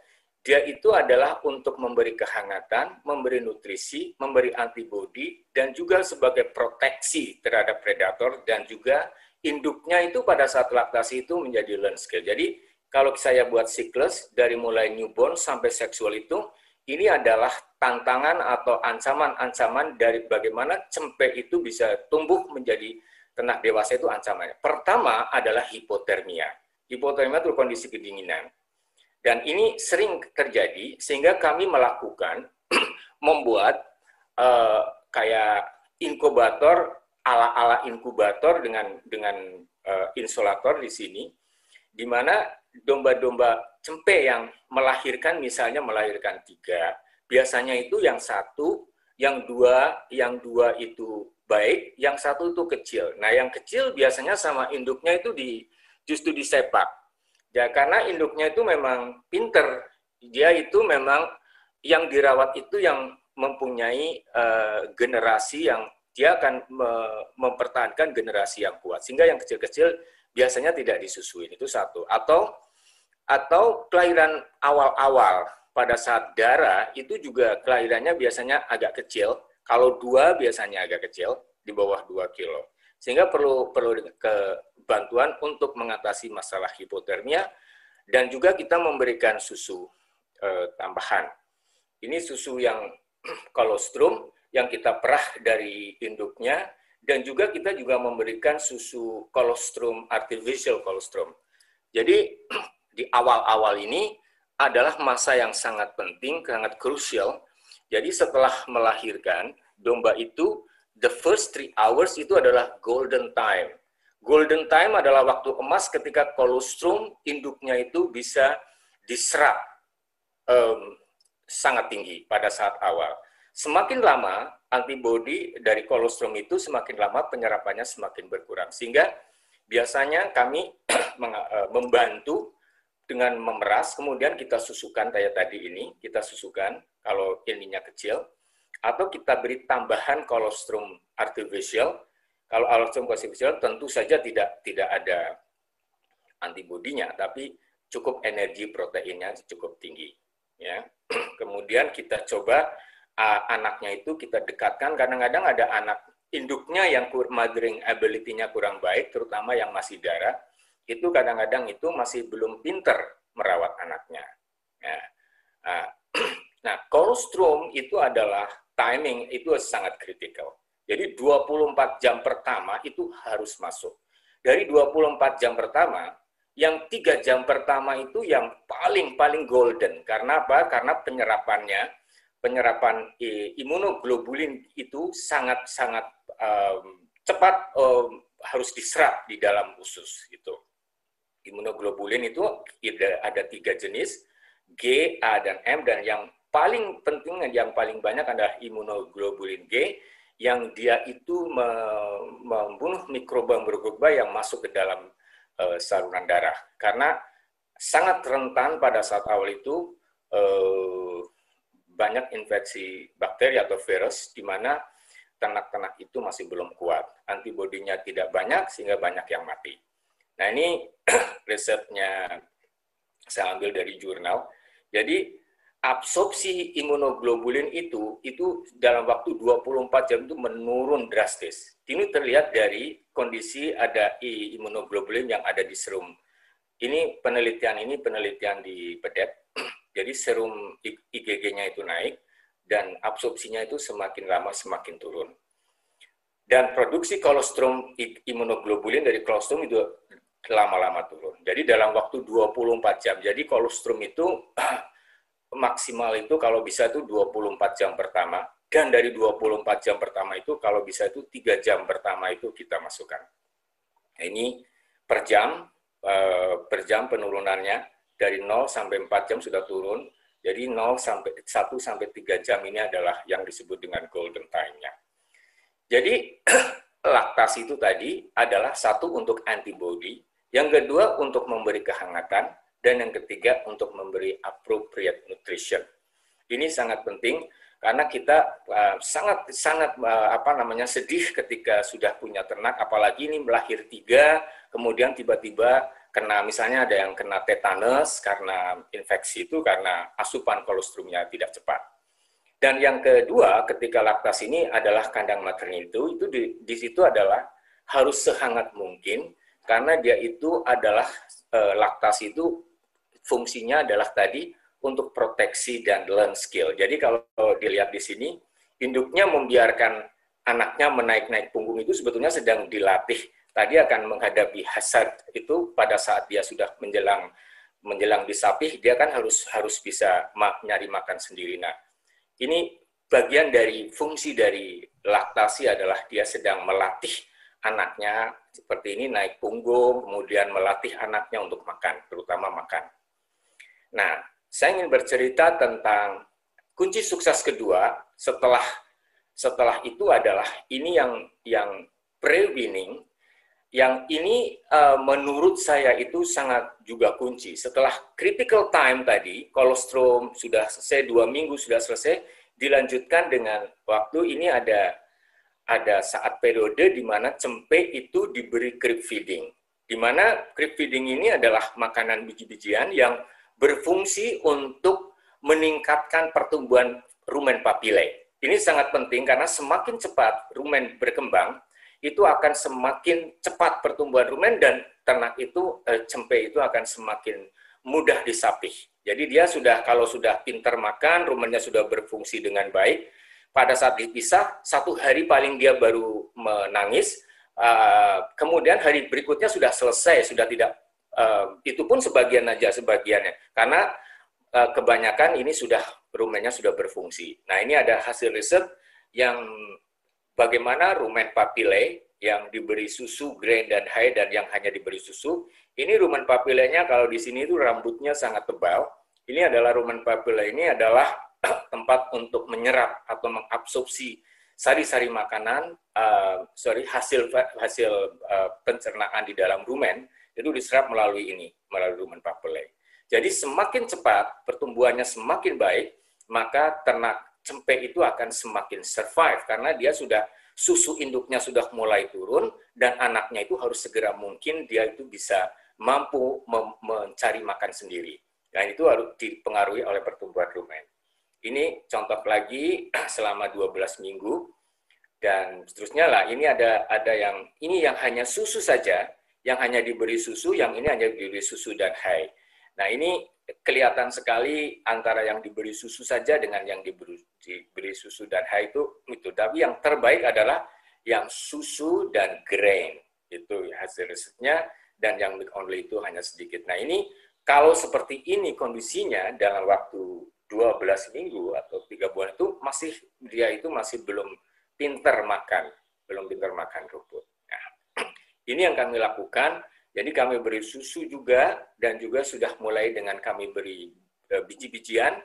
dia itu adalah untuk memberi kehangatan, memberi nutrisi, memberi antibodi, dan juga sebagai proteksi terhadap predator, dan juga induknya itu pada saat laktasi itu menjadi learn skill. Jadi kalau saya buat siklus dari mulai newborn sampai seksual itu, ini adalah tantangan atau ancaman-ancaman dari bagaimana cempe itu bisa tumbuh menjadi ternak dewasa itu ancamannya. Pertama adalah hipotermia. Hipotermia itu kondisi kedinginan. Dan ini sering terjadi sehingga kami melakukan membuat uh, kayak inkubator ala-ala inkubator dengan dengan uh, insulator di sini di mana domba-domba cempe yang melahirkan misalnya melahirkan tiga biasanya itu yang satu yang dua yang dua itu baik, yang satu itu kecil. Nah, yang kecil biasanya sama induknya itu di justru disepak. Ya, karena induknya itu memang pinter. Dia itu memang yang dirawat itu yang mempunyai uh, generasi yang dia akan me mempertahankan generasi yang kuat. Sehingga yang kecil-kecil biasanya tidak disusuin itu satu. Atau atau kelahiran awal-awal pada saat darah itu juga kelahirannya biasanya agak kecil kalau dua biasanya agak kecil, di bawah dua kilo. Sehingga perlu perlu ke bantuan untuk mengatasi masalah hipotermia dan juga kita memberikan susu eh, tambahan. Ini susu yang kolostrum yang kita perah dari induknya dan juga kita juga memberikan susu kolostrum artificial kolostrum. Jadi di awal-awal ini adalah masa yang sangat penting, sangat krusial jadi setelah melahirkan, domba itu the first three hours itu adalah golden time. Golden time adalah waktu emas ketika kolostrum induknya itu bisa diserap um, sangat tinggi pada saat awal. Semakin lama antibodi dari kolostrum itu semakin lama penyerapannya semakin berkurang. Sehingga biasanya kami eh, membantu dengan memeras, kemudian kita susukan kayak tadi ini, kita susukan kalau ininya kecil, atau kita beri tambahan kolostrum artificial. Kalau kolostrum artificial tentu saja tidak tidak ada antibodinya, tapi cukup energi proteinnya cukup tinggi. Ya, kemudian kita coba uh, anaknya itu kita dekatkan. Kadang-kadang ada anak induknya yang mothering ability-nya kurang baik, terutama yang masih darah itu kadang-kadang itu masih belum pinter merawat anaknya. Ya. Nah, nah, kolostrum itu adalah timing itu sangat kritikal. Jadi 24 jam pertama itu harus masuk. Dari 24 jam pertama, yang tiga jam pertama itu yang paling-paling golden. Karena apa? Karena penyerapannya, penyerapan imunoglobulin itu sangat-sangat um, cepat um, harus diserap di dalam usus gitu. Imunoglobulin itu ada tiga jenis, G, A, dan M, dan yang paling penting yang paling banyak adalah imunoglobulin G, yang dia itu membunuh mikroba-mikroba yang masuk ke dalam uh, saluran darah. Karena sangat rentan pada saat awal itu uh, banyak infeksi bakteri atau virus di mana ternak-ternak itu masih belum kuat. Antibodinya tidak banyak sehingga banyak yang mati. Nah ini risetnya saya ambil dari jurnal. Jadi absorpsi imunoglobulin itu itu dalam waktu 24 jam itu menurun drastis. Ini terlihat dari kondisi ada imunoglobulin yang ada di serum. Ini penelitian ini penelitian di PEDEP. Jadi serum IgG-nya itu naik dan absorpsinya itu semakin lama semakin turun. Dan produksi kolostrum imunoglobulin dari kolostrum itu lama-lama turun. Jadi dalam waktu 24 jam. Jadi kolostrum itu maksimal itu kalau bisa itu 24 jam pertama. Dan dari 24 jam pertama itu kalau bisa itu 3 jam pertama itu kita masukkan. Nah, ini per jam, eh, per jam penurunannya dari 0 sampai 4 jam sudah turun. Jadi 0 sampai 1 sampai 3 jam ini adalah yang disebut dengan golden time-nya. Jadi laktasi itu tadi adalah satu untuk antibody, yang kedua untuk memberi kehangatan, dan yang ketiga untuk memberi appropriate nutrition. Ini sangat penting karena kita uh, sangat sangat uh, apa namanya sedih ketika sudah punya ternak, apalagi ini melahir tiga, kemudian tiba-tiba kena misalnya ada yang kena tetanus karena infeksi itu karena asupan kolostrumnya tidak cepat. Dan yang kedua, ketika laktasi ini adalah kandang maternity itu, itu di, di situ adalah harus sehangat mungkin karena dia itu adalah e, laktasi itu fungsinya adalah tadi untuk proteksi dan learn skill. Jadi kalau dilihat di sini, induknya membiarkan anaknya menaik-naik punggung itu sebetulnya sedang dilatih. Tadi akan menghadapi hasad itu pada saat dia sudah menjelang menjelang disapih, dia kan harus harus bisa nyari makan sendiri. Nah, ini bagian dari fungsi dari laktasi adalah dia sedang melatih anaknya seperti ini naik punggung, kemudian melatih anaknya untuk makan, terutama makan. Nah, saya ingin bercerita tentang kunci sukses kedua setelah setelah itu adalah ini yang yang pre-winning yang ini uh, menurut saya itu sangat juga kunci. Setelah critical time tadi, kolostrum sudah selesai dua minggu sudah selesai, dilanjutkan dengan waktu ini ada ada saat periode di mana cempe itu diberi creep feeding. Di mana creep feeding ini adalah makanan biji-bijian yang berfungsi untuk meningkatkan pertumbuhan rumen papile. Ini sangat penting karena semakin cepat rumen berkembang, itu akan semakin cepat pertumbuhan rumen dan ternak itu eh, cempe itu akan semakin mudah disapih. Jadi dia sudah kalau sudah pintar makan, rumennya sudah berfungsi dengan baik. Pada saat dipisah, satu hari paling dia baru menangis. Uh, kemudian hari berikutnya sudah selesai, sudah tidak uh, itu pun sebagian aja sebagiannya karena uh, kebanyakan ini sudah rumennya sudah berfungsi. Nah ini ada hasil riset yang bagaimana rumen papile yang diberi susu grain dan high dan yang hanya diberi susu. Ini rumen papilenya kalau di sini itu rambutnya sangat tebal. Ini adalah rumen papile ini adalah tempat untuk menyerap atau mengabsorpsi sari-sari makanan, uh, sorry hasil hasil uh, pencernaan di dalam rumen itu diserap melalui ini, melalui rumen papillary. Jadi semakin cepat pertumbuhannya semakin baik, maka ternak cempe itu akan semakin survive karena dia sudah susu induknya sudah mulai turun dan anaknya itu harus segera mungkin dia itu bisa mampu mencari makan sendiri. Dan itu harus dipengaruhi oleh pertumbuhan rumen. Ini contoh lagi selama 12 minggu dan seterusnya lah. Ini ada ada yang ini yang hanya susu saja yang hanya diberi susu, yang ini hanya diberi susu dan hai. Nah ini kelihatan sekali antara yang diberi susu saja dengan yang diberi, diberi susu dan hai itu itu. Tapi yang terbaik adalah yang susu dan grain itu hasil risetnya dan yang milk only itu hanya sedikit. Nah ini kalau seperti ini kondisinya dalam waktu 12 minggu atau tiga bulan itu masih dia itu masih belum pinter makan, belum pinter makan rumput. Ini yang kami lakukan. Jadi kami beri susu juga dan juga sudah mulai dengan kami beri uh, biji-bijian,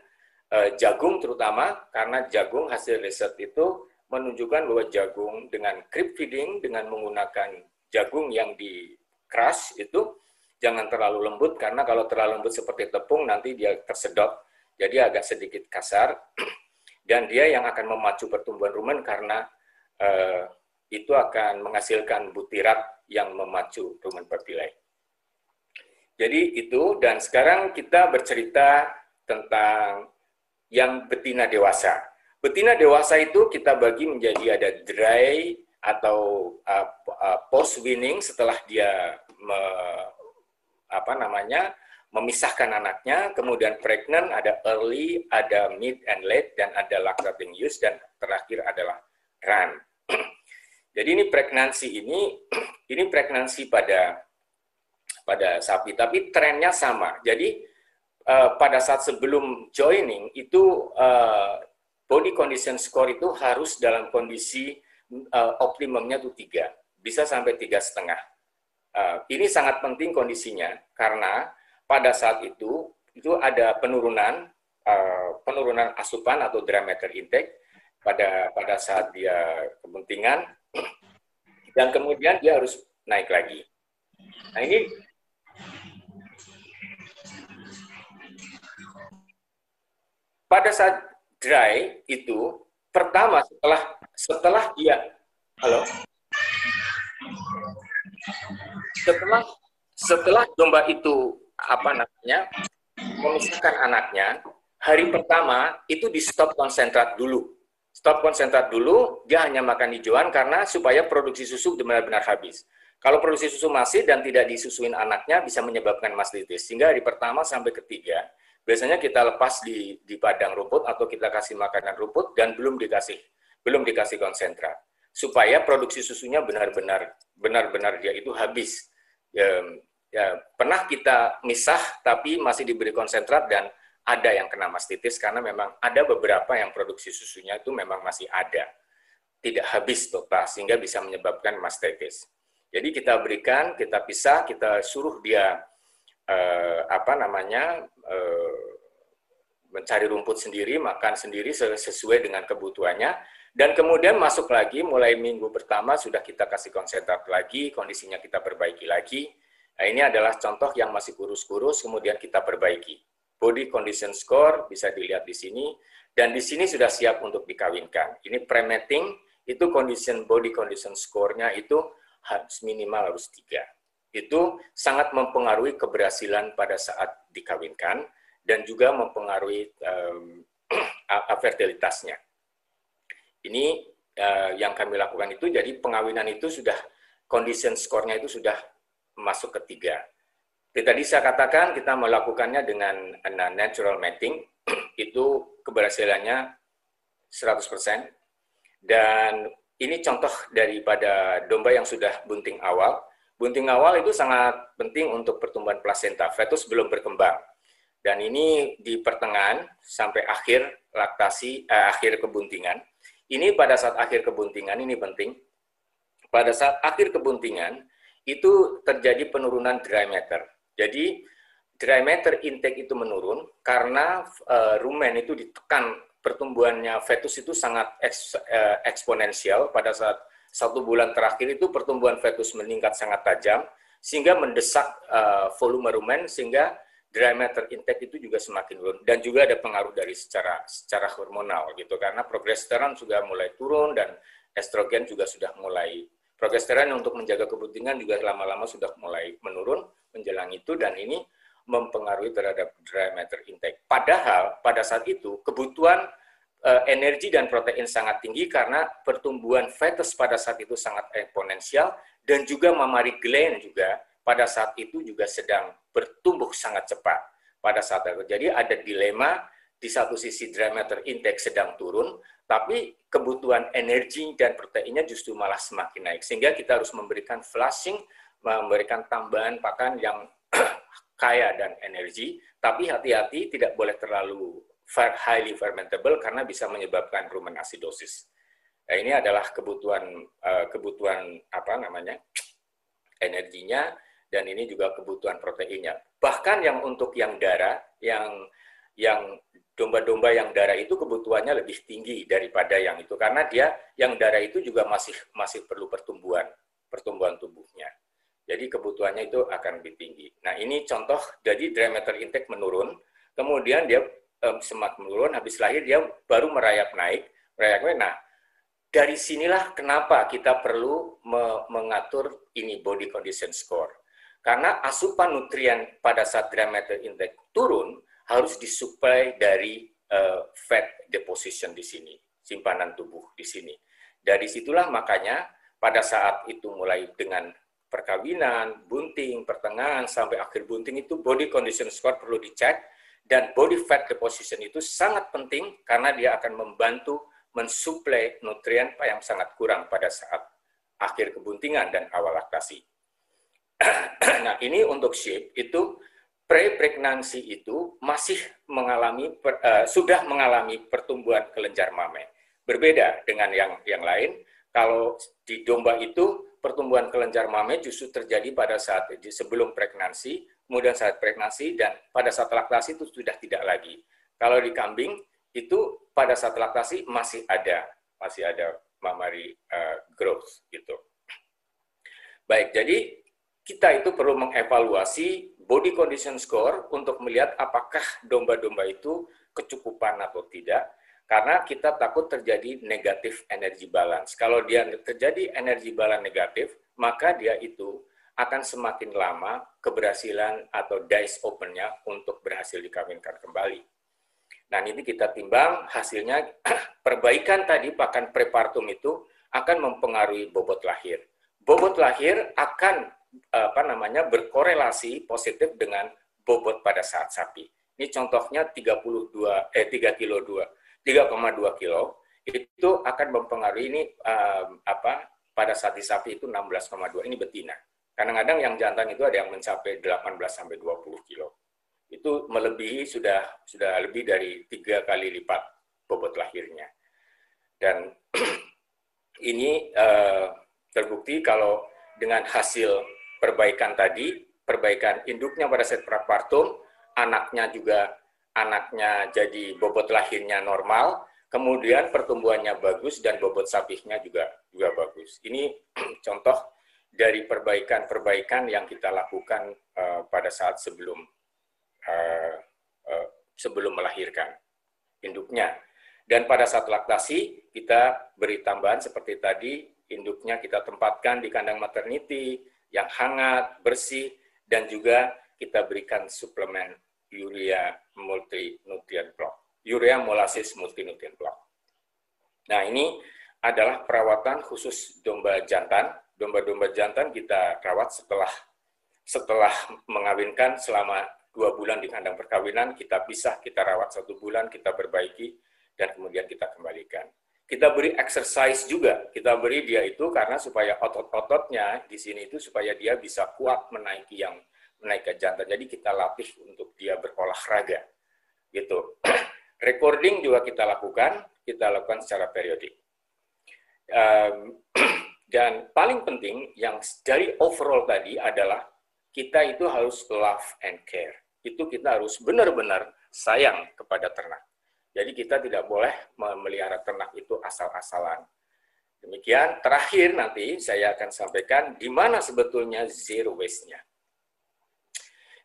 uh, jagung terutama karena jagung hasil riset itu menunjukkan bahwa jagung dengan creep feeding dengan menggunakan jagung yang di crush itu jangan terlalu lembut karena kalau terlalu lembut seperti tepung nanti dia tersedot jadi agak sedikit kasar dan dia yang akan memacu pertumbuhan rumen karena uh, itu akan menghasilkan butirat yang memacu rumen papilai. Jadi itu, dan sekarang kita bercerita tentang yang betina dewasa. Betina dewasa itu kita bagi menjadi ada dry atau uh, uh, post winning setelah dia me, apa namanya memisahkan anaknya, kemudian pregnant, ada early, ada mid and late, dan ada lactating use, dan terakhir adalah run. Jadi ini pregnancy ini ini pregnancy pada pada sapi, tapi trennya sama. Jadi uh, pada saat sebelum joining itu uh, body condition score itu harus dalam kondisi uh, optimumnya itu tiga, bisa sampai tiga setengah. Ini sangat penting kondisinya karena pada saat itu itu ada penurunan penurunan asupan atau diameter intake pada pada saat dia kepentingan dan kemudian dia harus naik lagi. Nah ini pada saat dry itu pertama setelah setelah dia halo setelah setelah domba itu apa namanya memisahkan anaknya hari pertama itu di stop konsentrat dulu stop konsentrat dulu, dia hanya makan hijauan karena supaya produksi susu benar-benar habis. Kalau produksi susu masih dan tidak disusuin anaknya bisa menyebabkan mastitis. Sehingga hari pertama sampai ketiga, biasanya kita lepas di di padang rumput atau kita kasih makanan rumput dan belum dikasih belum dikasih konsentrat supaya produksi susunya benar-benar benar-benar dia itu habis. Ya, ya pernah kita misah tapi masih diberi konsentrat dan ada yang kena mastitis karena memang ada beberapa yang produksi susunya itu memang masih ada tidak habis total sehingga bisa menyebabkan mastitis. Jadi kita berikan, kita pisah, kita suruh dia eh, apa namanya eh, mencari rumput sendiri, makan sendiri sesuai dengan kebutuhannya, dan kemudian masuk lagi mulai minggu pertama sudah kita kasih konsentrat lagi, kondisinya kita perbaiki lagi. Nah, ini adalah contoh yang masih kurus-kurus, kemudian kita perbaiki. Body condition score bisa dilihat di sini, dan di sini sudah siap untuk dikawinkan. Ini pre-mating, itu condition body condition score-nya itu harus minimal harus tiga. Itu sangat mempengaruhi keberhasilan pada saat dikawinkan dan juga mempengaruhi um, fertilitasnya. Ini uh, yang kami lakukan itu, jadi pengawinan itu sudah, condition score-nya itu sudah masuk ketiga. Tadi saya katakan kita melakukannya dengan natural mating, itu keberhasilannya 100%, dan ini contoh daripada domba yang sudah bunting awal. Bunting awal itu sangat penting untuk pertumbuhan plasenta. Fetus belum berkembang. Dan ini di pertengahan sampai akhir laktasi, eh, akhir kebuntingan. Ini pada saat akhir kebuntingan, ini penting. Pada saat akhir kebuntingan, itu terjadi penurunan dry matter. Jadi, dry matter intake itu menurun karena uh, rumen itu ditekan pertumbuhannya fetus itu sangat eks, eh, eksponensial. Pada saat satu bulan terakhir itu pertumbuhan fetus meningkat sangat tajam sehingga mendesak uh, volume rumen sehingga dry matter intake itu juga semakin turun. Dan juga ada pengaruh dari secara secara hormonal gitu karena progesteron sudah mulai turun dan estrogen juga sudah mulai progesteron untuk menjaga kebutuhan juga lama-lama sudah mulai menurun menjelang itu dan ini mempengaruhi terhadap dry matter intake. Padahal pada saat itu kebutuhan uh, energi dan protein sangat tinggi karena pertumbuhan fetus pada saat itu sangat eksponensial dan juga mammary gland juga pada saat itu juga sedang bertumbuh sangat cepat pada saat itu. Jadi ada dilema di satu sisi dry matter intake sedang turun, tapi kebutuhan energi dan proteinnya justru malah semakin naik. Sehingga kita harus memberikan flushing, memberikan tambahan pakan yang kaya dan energi, tapi hati-hati tidak boleh terlalu highly fermentable karena bisa menyebabkan rumen acidosis. Nah, ini adalah kebutuhan eh, kebutuhan apa namanya energinya dan ini juga kebutuhan proteinnya. Bahkan yang untuk yang darah, yang yang domba-domba yang darah itu kebutuhannya lebih tinggi daripada yang itu karena dia yang darah itu juga masih masih perlu pertumbuhan pertumbuhan tubuhnya. Jadi kebutuhannya itu akan lebih tinggi. Nah ini contoh, jadi dry matter intake menurun, kemudian dia um, semakin menurun, habis lahir dia baru merayap naik, merayap naik. Nah dari sinilah kenapa kita perlu me mengatur ini body condition score. Karena asupan nutrien pada saat dry matter intake turun harus disuplai dari uh, fat deposition di sini, simpanan tubuh di sini. Dari situlah makanya pada saat itu mulai dengan perkawinan, bunting, pertengahan, sampai akhir bunting itu body condition score perlu dicek, dan body fat deposition itu sangat penting karena dia akan membantu mensuplai nutrien yang sangat kurang pada saat akhir kebuntingan dan awal laktasi. nah, ini untuk shape itu pre-pregnancy itu masih mengalami uh, sudah mengalami pertumbuhan kelenjar mame. Berbeda dengan yang yang lain, kalau di domba itu pertumbuhan kelenjar mame justru terjadi pada saat sebelum pregnancy, kemudian saat pregnancy, dan pada saat laktasi itu sudah tidak lagi. Kalau di kambing, itu pada saat laktasi masih ada, masih ada mammary uh, growth gitu. Baik, jadi kita itu perlu mengevaluasi body condition score untuk melihat apakah domba-domba itu kecukupan atau tidak karena kita takut terjadi negatif energi balance. Kalau dia terjadi energi balance negatif, maka dia itu akan semakin lama keberhasilan atau dice opennya untuk berhasil dikawinkan kembali. Nah, ini kita timbang hasilnya perbaikan tadi pakan prepartum itu akan mempengaruhi bobot lahir. Bobot lahir akan apa namanya berkorelasi positif dengan bobot pada saat sapi. Ini contohnya 32 eh 3 kilo 2, 3,2 kilo itu akan mempengaruhi ini um, apa pada sapi sapi itu 16,2 ini betina. Kadang-kadang yang jantan itu ada yang mencapai 18 sampai 20 kilo. Itu melebihi sudah sudah lebih dari tiga kali lipat bobot lahirnya. Dan ini uh, terbukti kalau dengan hasil perbaikan tadi, perbaikan induknya pada saat prapartum, anaknya juga anaknya jadi bobot lahirnya normal, kemudian pertumbuhannya bagus dan bobot sapinya juga juga bagus. Ini contoh dari perbaikan-perbaikan yang kita lakukan uh, pada saat sebelum uh, uh, sebelum melahirkan induknya. Dan pada saat laktasi kita beri tambahan seperti tadi induknya kita tempatkan di kandang maternity yang hangat, bersih dan juga kita berikan suplemen urea multinutrient block, urea molasses multinutrient block. Nah, ini adalah perawatan khusus domba jantan. Domba-domba jantan kita rawat setelah setelah mengawinkan selama dua bulan di kandang perkawinan, kita pisah, kita rawat satu bulan, kita perbaiki, dan kemudian kita kembalikan. Kita beri exercise juga, kita beri dia itu karena supaya otot-ototnya di sini itu supaya dia bisa kuat menaiki yang naik ke jantan. Jadi kita latih untuk dia berolahraga. Gitu. Recording juga kita lakukan, kita lakukan secara periodik. Dan paling penting yang dari overall tadi adalah kita itu harus love and care. Itu kita harus benar-benar sayang kepada ternak. Jadi kita tidak boleh memelihara ternak itu asal-asalan. Demikian, terakhir nanti saya akan sampaikan di mana sebetulnya zero waste-nya.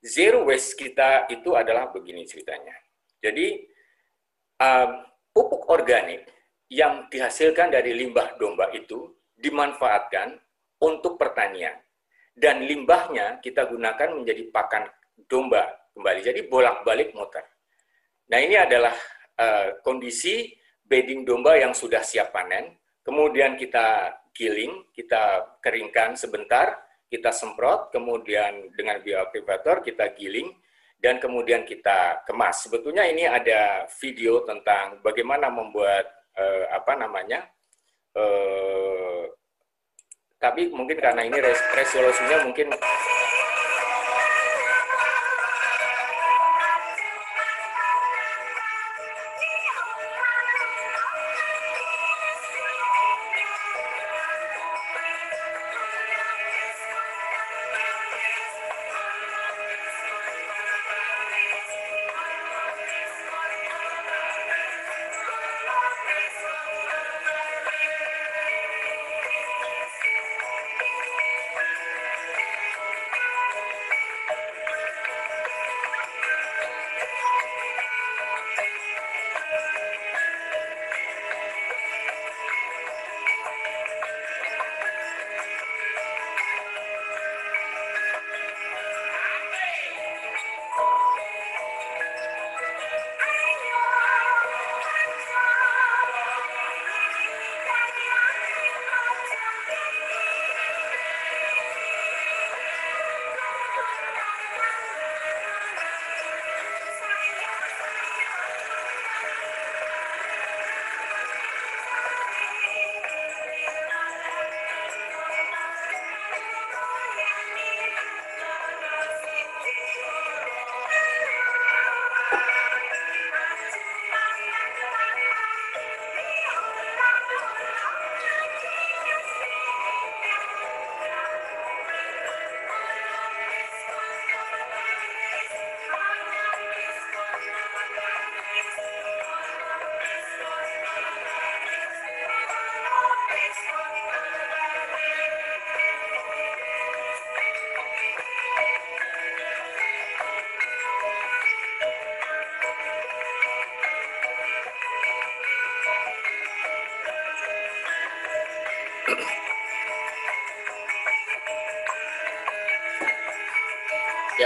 Zero waste kita itu adalah begini ceritanya. Jadi um, pupuk organik yang dihasilkan dari limbah domba itu dimanfaatkan untuk pertanian dan limbahnya kita gunakan menjadi pakan domba kembali. Jadi bolak-balik muter. Nah ini adalah uh, kondisi bedding domba yang sudah siap panen. Kemudian kita giling, kita keringkan sebentar, kita semprot, kemudian dengan bioaktivator kita giling, dan kemudian kita kemas. Sebetulnya ini ada video tentang bagaimana membuat eh, apa namanya, eh, tapi mungkin karena ini resolusinya mungkin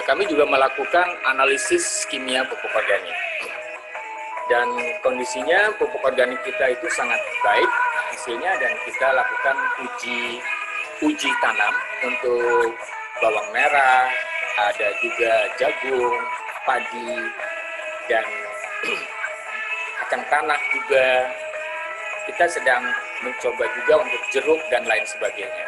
ya kami juga melakukan analisis kimia pupuk organik. Dan kondisinya pupuk organik kita itu sangat baik hasilnya dan kita lakukan uji uji tanam untuk bawang merah, ada juga jagung, padi, dan kacang tanah juga kita sedang mencoba juga untuk jeruk dan lain sebagainya.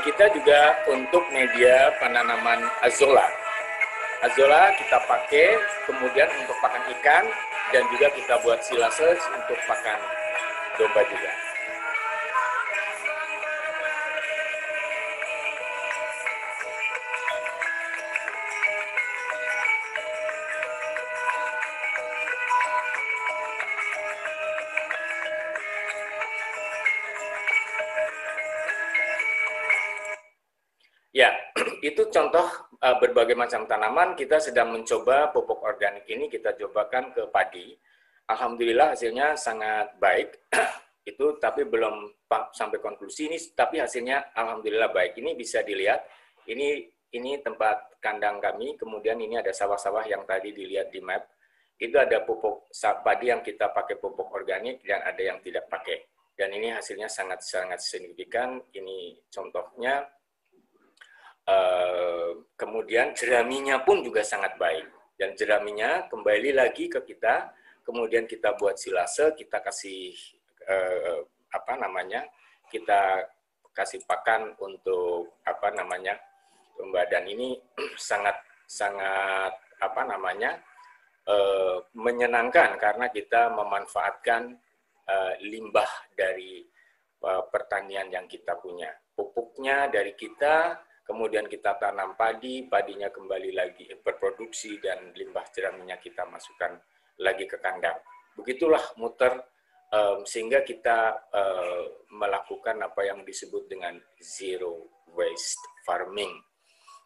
Kita juga untuk media penanaman azola. Azola kita pakai kemudian untuk pakan ikan dan juga kita buat silase untuk pakan domba juga. Itu contoh uh, berbagai macam tanaman. Kita sedang mencoba pupuk organik ini kita cobakan ke padi. Alhamdulillah hasilnya sangat baik. itu tapi belum sampai konklusi ini, tapi hasilnya alhamdulillah baik. Ini bisa dilihat. Ini ini tempat kandang kami. Kemudian ini ada sawah-sawah yang tadi dilihat di map. Itu ada pupuk padi yang kita pakai pupuk organik dan ada yang tidak pakai. Dan ini hasilnya sangat sangat signifikan. Ini contohnya Eh, kemudian jeraminya pun juga sangat baik. Dan jeraminya kembali lagi ke kita, kemudian kita buat silase, kita kasih uh, apa namanya, kita kasih pakan untuk apa namanya, badan ini sangat sangat apa namanya uh, menyenangkan karena kita memanfaatkan uh, limbah dari uh, pertanian yang kita punya. Pupuknya dari kita, kemudian kita tanam padi, padinya kembali lagi berproduksi, dan limbah jeraminya kita masukkan lagi ke kandang. Begitulah muter, um, sehingga kita uh, melakukan apa yang disebut dengan zero waste farming.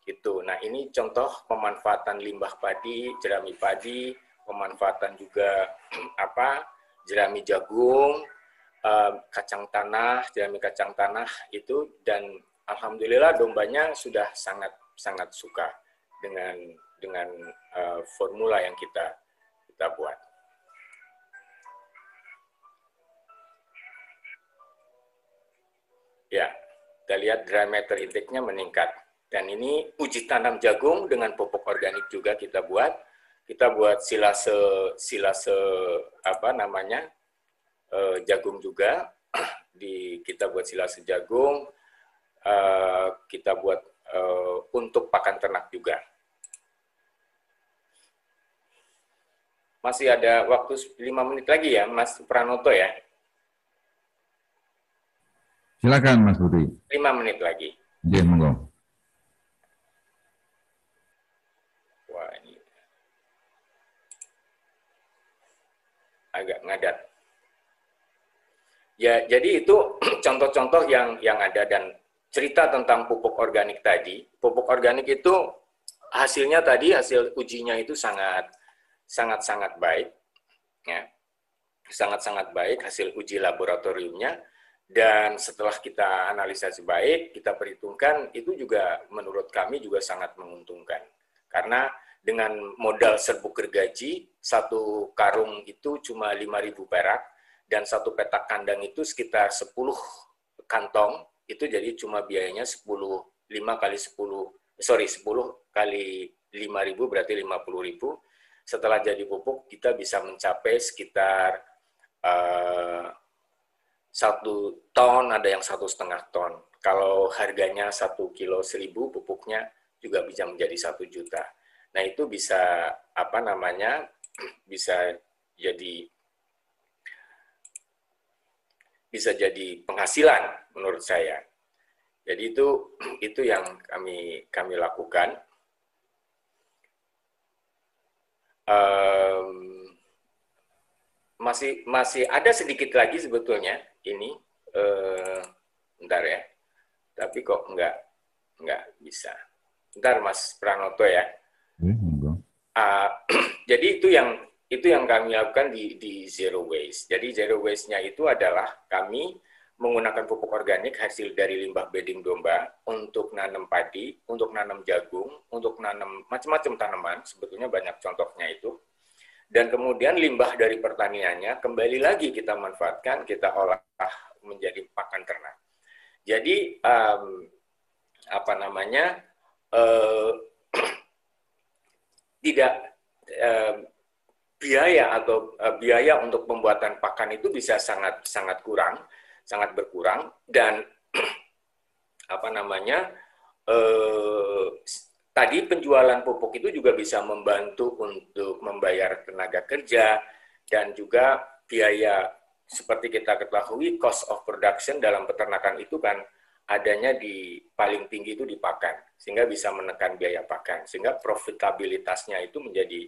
Itu. Nah ini contoh pemanfaatan limbah padi, jerami padi, pemanfaatan juga apa jerami jagung, kacang tanah, jerami kacang tanah itu dan alhamdulillah dombanya sudah sangat sangat suka dengan dengan uh, formula yang kita kita buat. Ya, kita lihat dry matter intake-nya meningkat. Dan ini uji tanam jagung dengan pupuk organik juga kita buat. Kita buat silase silase apa namanya uh, jagung juga. Di kita buat silase jagung, uh, kita buat uh, untuk pakan ternak juga. Masih ada waktu 5 menit lagi ya, Mas Pranoto ya? Silakan Mas Budi. 5 menit lagi. Iya, monggo. Wah, ini agak ngadat. Ya, jadi itu contoh-contoh yang yang ada dan cerita tentang pupuk organik tadi, pupuk organik itu hasilnya tadi hasil ujinya itu sangat sangat sangat baik, ya. Sangat sangat baik hasil uji laboratoriumnya. Dan setelah kita analisa sebaik kita perhitungkan itu juga menurut kami juga sangat menguntungkan. Karena dengan modal serbuk gergaji satu karung itu cuma 5.000 perak dan satu petak kandang itu sekitar 10 kantong itu jadi cuma biayanya 10 5 kali 10 sorry 10 kali 5.000 berarti 50.000 setelah jadi pupuk kita bisa mencapai sekitar uh, satu ton ada yang satu setengah ton. Kalau harganya satu kilo seribu pupuknya juga bisa menjadi satu juta. Nah itu bisa apa namanya bisa jadi bisa jadi penghasilan menurut saya. Jadi itu itu yang kami kami lakukan. Um, masih masih ada sedikit lagi sebetulnya ini, uh, bentar ya. Tapi kok enggak enggak bisa. Bentar Mas Pranoto ya. Uh, jadi itu yang itu yang kami lakukan di, di zero waste. Jadi zero waste-nya itu adalah kami menggunakan pupuk organik hasil dari limbah bedding domba untuk nanam padi, untuk nanam jagung, untuk nanam macam-macam tanaman, sebetulnya banyak contohnya itu. Dan kemudian limbah dari pertaniannya kembali lagi kita manfaatkan, kita olah menjadi pakan ternak. Jadi um, apa namanya uh, tidak uh, biaya atau uh, biaya untuk pembuatan pakan itu bisa sangat sangat kurang sangat berkurang dan apa namanya eh, tadi penjualan pupuk itu juga bisa membantu untuk membayar tenaga kerja dan juga biaya seperti kita ketahui cost of production dalam peternakan itu kan adanya di paling tinggi itu di pakan sehingga bisa menekan biaya pakan sehingga profitabilitasnya itu menjadi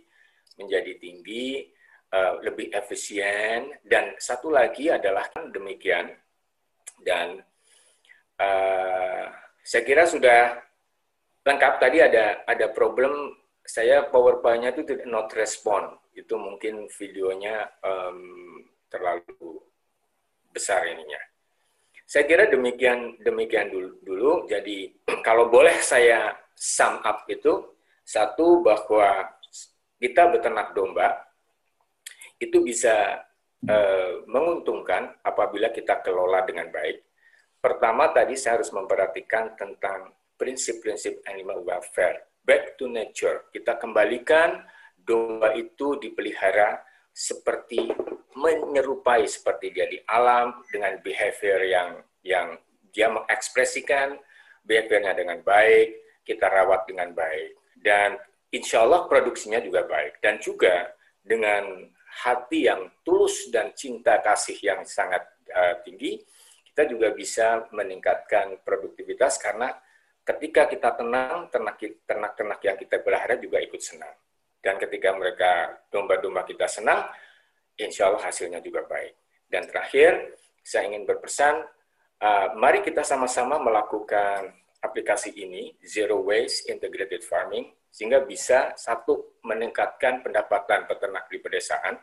menjadi tinggi eh, lebih efisien dan satu lagi adalah demikian dan uh, saya kira sudah lengkap. Tadi ada ada problem saya PowerPoint-nya itu tidak not respond. Itu mungkin videonya um, terlalu besar ininya. Saya kira demikian demikian dulu, dulu. Jadi kalau boleh saya sum up itu satu bahwa kita beternak domba itu bisa eh, menguntungkan apabila kita kelola dengan baik. Pertama tadi saya harus memperhatikan tentang prinsip-prinsip animal welfare. Back to nature. Kita kembalikan domba itu dipelihara seperti menyerupai seperti dia di alam dengan behavior yang yang dia mengekspresikan behaviornya dengan baik, kita rawat dengan baik. Dan insya Allah produksinya juga baik. Dan juga dengan hati yang tulus dan cinta kasih yang sangat uh, tinggi, kita juga bisa meningkatkan produktivitas karena ketika kita tenang, ternak-ternak yang kita pelihara juga ikut senang. Dan ketika mereka domba-domba kita senang, insya Allah hasilnya juga baik. Dan terakhir, saya ingin berpesan, uh, mari kita sama-sama melakukan aplikasi ini, Zero Waste Integrated Farming, sehingga bisa satu meningkatkan pendapatan peternak di pedesaan.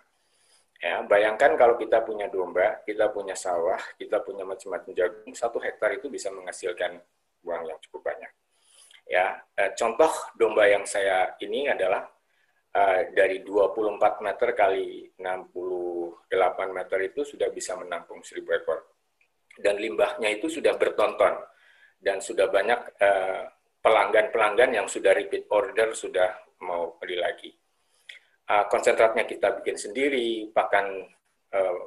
Ya, bayangkan kalau kita punya domba, kita punya sawah, kita punya macam-macam jagung, satu hektar itu bisa menghasilkan uang yang cukup banyak. Ya, eh, contoh domba yang saya ini adalah eh, dari 24 meter kali 68 meter itu sudah bisa menampung 1000 ekor. Dan limbahnya itu sudah bertonton dan sudah banyak eh, pelanggan-pelanggan yang sudah repeat order sudah mau beli lagi. Uh, konsentratnya kita bikin sendiri, bahkan uh,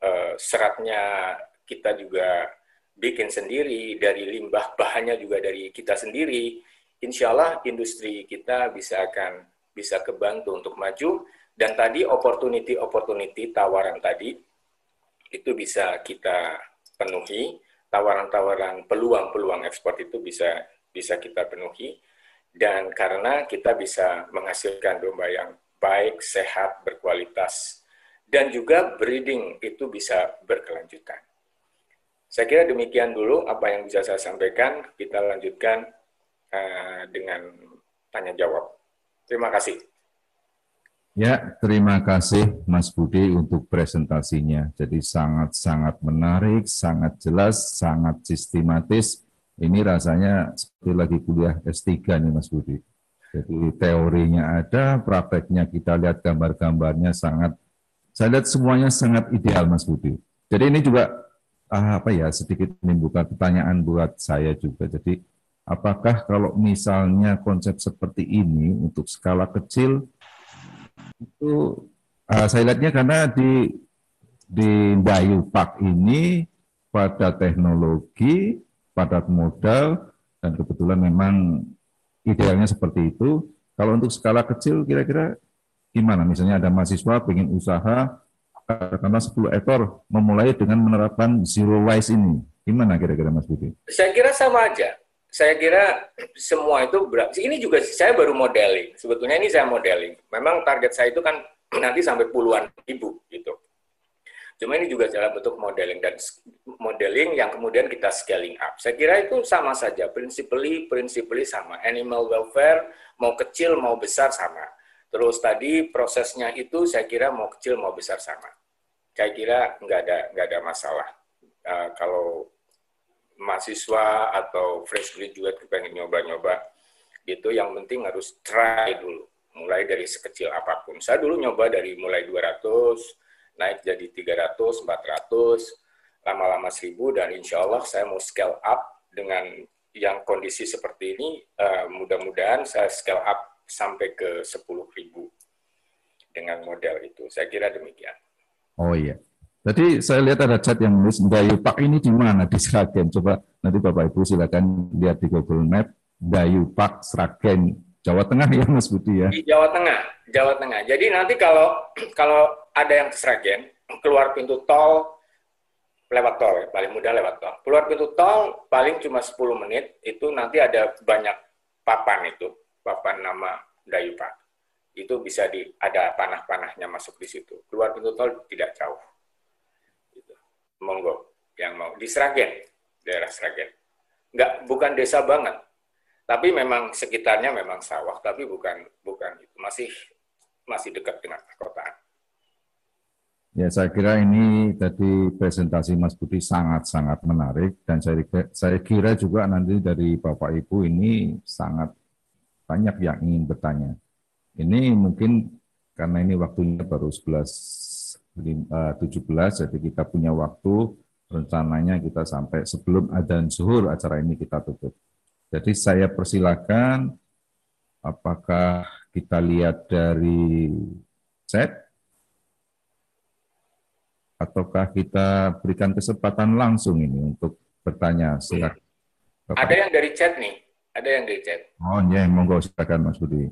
uh, seratnya kita juga bikin sendiri, dari limbah bahannya juga dari kita sendiri. Insya Allah industri kita bisa akan bisa kebantu untuk maju. Dan tadi opportunity-opportunity tawaran tadi itu bisa kita penuhi, tawaran-tawaran peluang-peluang ekspor itu bisa bisa kita penuhi dan karena kita bisa menghasilkan domba yang baik, sehat, berkualitas dan juga breeding itu bisa berkelanjutan. Saya kira demikian dulu apa yang bisa saya sampaikan. Kita lanjutkan uh, dengan tanya jawab. Terima kasih. Ya, terima kasih Mas Budi untuk presentasinya. Jadi sangat-sangat menarik, sangat jelas, sangat sistematis ini rasanya seperti lagi kuliah S3 nih Mas Budi. Jadi teorinya ada, prakteknya kita lihat gambar-gambarnya sangat, saya lihat semuanya sangat ideal Mas Budi. Jadi ini juga ah, apa ya sedikit menimbulkan pertanyaan buat saya juga. Jadi apakah kalau misalnya konsep seperti ini untuk skala kecil itu uh, saya lihatnya karena di di Dayu Park ini pada teknologi padat modal, dan kebetulan memang idealnya seperti itu. Kalau untuk skala kecil kira-kira gimana? Misalnya ada mahasiswa ingin usaha karena 10 ekor memulai dengan menerapkan zero waste ini. Gimana kira-kira Mas Budi? Saya kira sama aja. Saya kira semua itu ini juga saya baru modeling. Sebetulnya ini saya modeling. Memang target saya itu kan nanti sampai puluhan ribu gitu. Cuma ini juga dalam bentuk modeling dan modeling yang kemudian kita scaling up. Saya kira itu sama saja, principally, principally sama. Animal welfare mau kecil mau besar sama. Terus tadi prosesnya itu saya kira mau kecil mau besar sama. Saya kira nggak ada nggak ada masalah uh, kalau mahasiswa atau fresh graduate pengen nyoba-nyoba gitu yang penting harus try dulu mulai dari sekecil apa pun saya dulu nyoba dari mulai 200 naik jadi 300 400 lama-lama 1000 dan insya Allah saya mau scale up dengan yang kondisi seperti ini uh, mudah-mudahan saya scale up sampai ke 10.000 dengan model itu. Saya kira demikian. Oh iya. Tadi saya lihat ada chat yang nulis Dayu Pak ini di mana di Sragen. Coba nanti Bapak Ibu silakan lihat di Google Map Dayu Pak Sragen Jawa Tengah ya Mas Budi ya. Di Jawa Tengah, Jawa Tengah. Jadi nanti kalau kalau ada yang ke Sragen keluar pintu tol lewat tol ya, paling mudah lewat tol. Keluar pintu tol paling cuma 10 menit, itu nanti ada banyak papan itu, papan nama Dayupak. Itu bisa di ada panah-panahnya masuk di situ. Keluar pintu tol tidak jauh. Gitu. Monggo yang mau di Sragen, daerah Sragen. Enggak bukan desa banget. Tapi memang sekitarnya memang sawah, tapi bukan bukan itu. Masih masih dekat dengan perkotaan. Ya, saya kira ini tadi presentasi Mas Budi sangat-sangat menarik dan saya, saya kira juga nanti dari Bapak Ibu ini sangat banyak yang ingin bertanya. Ini mungkin karena ini waktunya baru 11 17 jadi kita punya waktu rencananya kita sampai sebelum adzan zuhur acara ini kita tutup. Jadi saya persilakan apakah kita lihat dari chat ataukah kita berikan kesempatan langsung ini untuk bertanya? Silakan. Ada yang dari chat nih, ada yang dari chat. Oh iya, monggo silakan Mas Budi.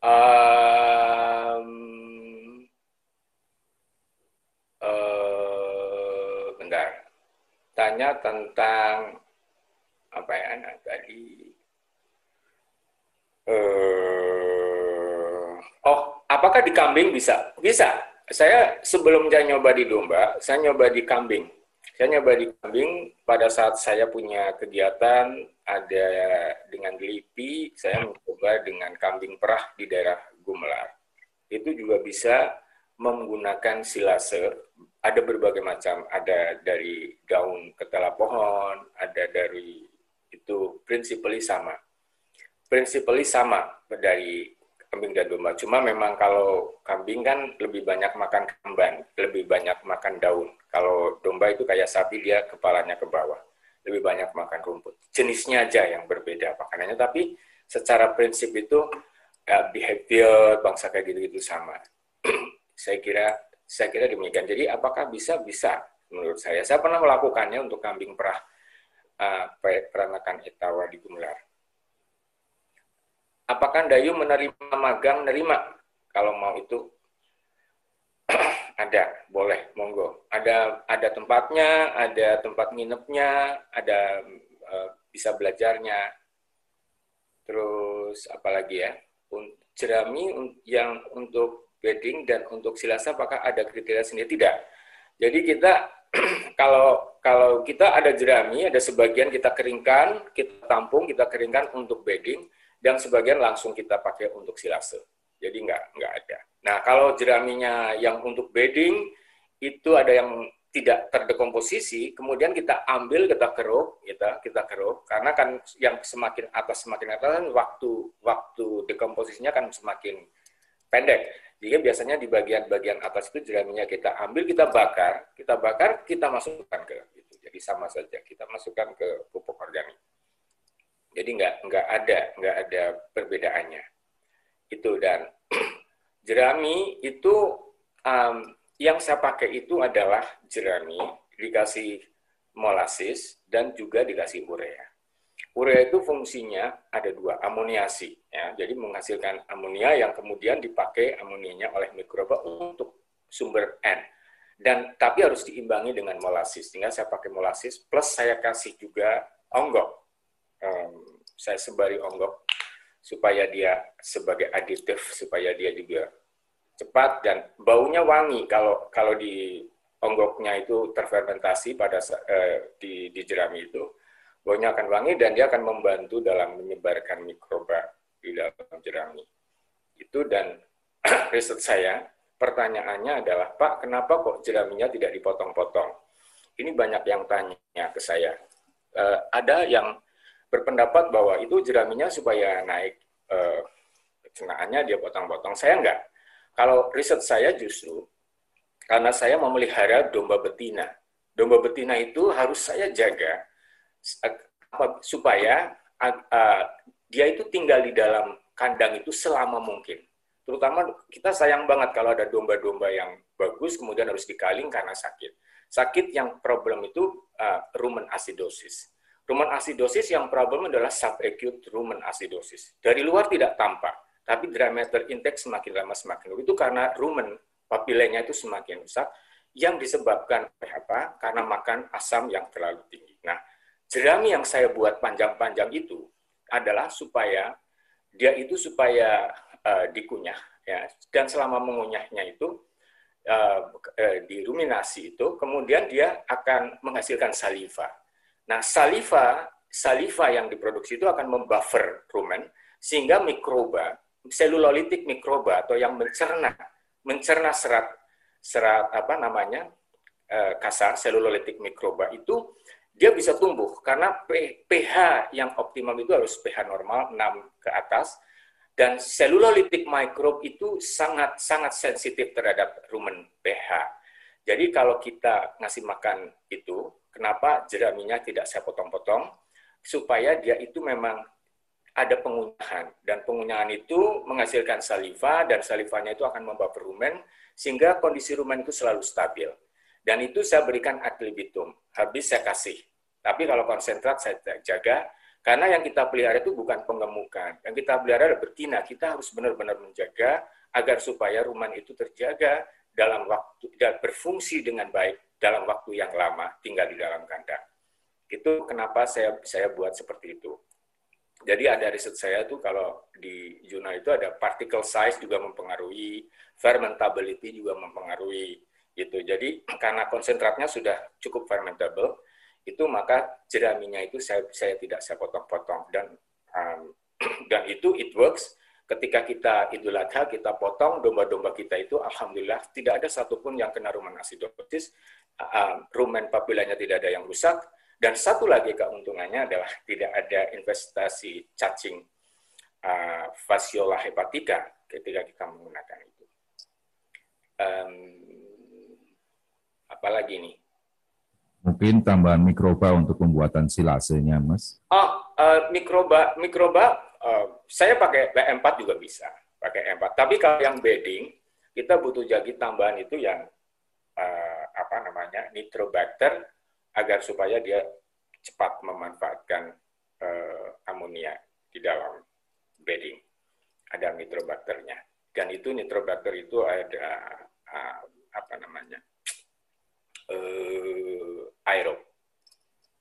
Um, uh, bentar. Tanya tentang apa ya nah, tadi? Uh, oh, apakah di kambing bisa? Bisa saya sebelum saya nyoba di domba, saya nyoba di kambing. Saya nyoba di kambing pada saat saya punya kegiatan ada dengan LIPI, saya mencoba dengan kambing perah di daerah Gumelar. Itu juga bisa menggunakan silase. Ada berbagai macam, ada dari daun ketela pohon, ada dari itu prinsipally sama. Prinsipally sama dari kambing dan domba. Cuma memang kalau kambing kan lebih banyak makan kemban, lebih banyak makan daun. Kalau domba itu kayak sapi dia kepalanya ke bawah, lebih banyak makan rumput. Jenisnya aja yang berbeda makanannya, tapi secara prinsip itu uh, behavior bangsa kayak gitu-gitu sama. saya kira saya kira demikian. Jadi apakah bisa? Bisa menurut saya. Saya pernah melakukannya untuk kambing perah uh, peranakan etawa di Gumelar Apakah Dayu menerima magang? Nerima. Kalau mau itu ada, boleh, monggo. Ada ada tempatnya, ada tempat nginepnya, ada uh, bisa belajarnya. Terus apalagi ya? Jerami yang untuk bedding dan untuk silasa apakah ada kriteria sendiri? Tidak. Jadi kita kalau kalau kita ada jerami, ada sebagian kita keringkan, kita tampung, kita keringkan untuk bedding dan sebagian langsung kita pakai untuk silase. Jadi nggak nggak ada. Nah kalau jeraminya yang untuk bedding itu ada yang tidak terdekomposisi, kemudian kita ambil, kita keruk, kita kita keruk, karena kan yang semakin atas semakin atas kan waktu waktu dekomposisinya kan semakin pendek. Jadi biasanya di bagian-bagian atas itu jeraminya kita ambil, kita bakar, kita bakar, kita masukkan ke itu. Jadi sama saja kita masukkan ke pupuk organik. Jadi nggak nggak ada nggak ada perbedaannya. Itu dan jerami itu um, yang saya pakai itu adalah jerami dikasih molasis dan juga dikasih urea. Urea itu fungsinya ada dua, amoniasi. Ya, jadi menghasilkan amonia yang kemudian dipakai amonianya oleh mikroba untuk sumber N. Dan tapi harus diimbangi dengan molasis. Tinggal saya pakai molasis plus saya kasih juga onggok um, saya sebari onggok supaya dia sebagai aditif supaya dia juga cepat dan baunya wangi kalau kalau di onggoknya itu terfermentasi pada eh, di, di jerami itu baunya akan wangi dan dia akan membantu dalam menyebarkan mikroba di dalam jerami itu dan riset saya pertanyaannya adalah, Pak, kenapa kok jeraminya tidak dipotong-potong? Ini banyak yang tanya ke saya. Uh, ada yang berpendapat bahwa itu jeraminya supaya naik pencernaannya dia potong-potong. Saya enggak. Kalau riset saya justru karena saya memelihara domba betina. Domba betina itu harus saya jaga supaya uh, dia itu tinggal di dalam kandang itu selama mungkin. Terutama kita sayang banget kalau ada domba-domba yang bagus kemudian harus dikaling karena sakit. Sakit yang problem itu uh, rumen acidosis. Rumen acidosis yang problem adalah subacute rumen acidosis. Dari luar tidak tampak, tapi diameter intake semakin lama semakin. Itu karena rumen papilenya itu semakin rusak yang disebabkan oleh apa? Karena makan asam yang terlalu tinggi. Nah, jerami yang saya buat panjang-panjang itu adalah supaya dia itu supaya uh, dikunyah ya dan selama mengunyahnya itu uh, uh, diruminasi itu kemudian dia akan menghasilkan saliva Nah, saliva, saliva yang diproduksi itu akan membuffer rumen sehingga mikroba, selulolitik mikroba atau yang mencerna, mencerna serat serat apa namanya eh, kasar selulolitik mikroba itu dia bisa tumbuh karena pH yang optimal itu harus pH normal 6 ke atas dan selulolitik mikrob itu sangat sangat sensitif terhadap rumen pH. Jadi kalau kita ngasih makan itu Kenapa jeraminya tidak saya potong-potong? Supaya dia itu memang ada pengunyahan. Dan pengunyahan itu menghasilkan saliva, dan salivanya itu akan membawa rumen, sehingga kondisi rumen itu selalu stabil. Dan itu saya berikan ad libitum. Habis saya kasih. Tapi kalau konsentrat saya jaga, karena yang kita pelihara itu bukan pengemukan. Yang kita pelihara adalah betina. Kita harus benar-benar menjaga agar supaya rumen itu terjaga dalam waktu dan berfungsi dengan baik dalam waktu yang lama tinggal di dalam kandang. Itu kenapa saya saya buat seperti itu. Jadi ada riset saya tuh kalau di jurnal itu ada particle size juga mempengaruhi, fermentability juga mempengaruhi gitu. Jadi karena konsentratnya sudah cukup fermentable, itu maka jeraminya itu saya saya tidak saya potong-potong dan um, dan itu it works ketika kita Idul Adha kita potong domba-domba kita itu alhamdulillah tidak ada satupun yang kena rumen asidosis, rumen papilanya tidak ada yang rusak dan satu lagi keuntungannya adalah tidak ada investasi cacing uh, fasciola hepatika ketika kita menggunakan itu. Um, apalagi nih? Mungkin tambahan mikroba untuk pembuatan silasenya, Mas. Oh, uh, mikroba, mikroba uh, saya pakai B4 juga bisa, pakai M4. Tapi kalau yang bedding, kita butuh jagi tambahan itu yang uh, apa namanya nitrobacter agar supaya dia cepat memanfaatkan uh, amonia di dalam bedding. Ada nitrobacternya. Dan itu nitrobacter itu ada apa namanya uh, aerob.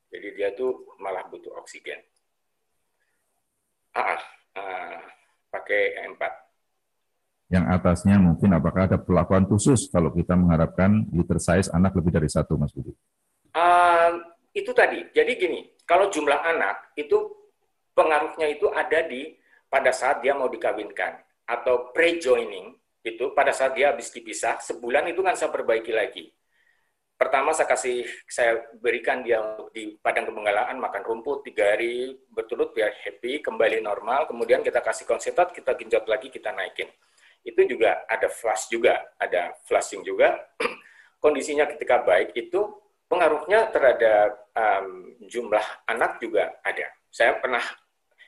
Jadi dia tuh malah butuh oksigen. Ah, ah, pakai E4. Yang atasnya mungkin apakah ada perlakuan khusus kalau kita mengharapkan liter size anak lebih dari satu, Mas Budi? Uh, itu tadi. Jadi gini, kalau jumlah anak itu pengaruhnya itu ada di pada saat dia mau dikawinkan atau pre-joining itu pada saat dia habis dipisah sebulan itu kan saya perbaiki lagi pertama saya kasih saya berikan dia di padang kebenggalaan makan rumput tiga hari berturut biar happy kembali normal kemudian kita kasih konsentrat kita genjot lagi kita naikin itu juga ada flush juga ada flushing juga kondisinya ketika baik itu pengaruhnya terhadap um, jumlah anak juga ada saya pernah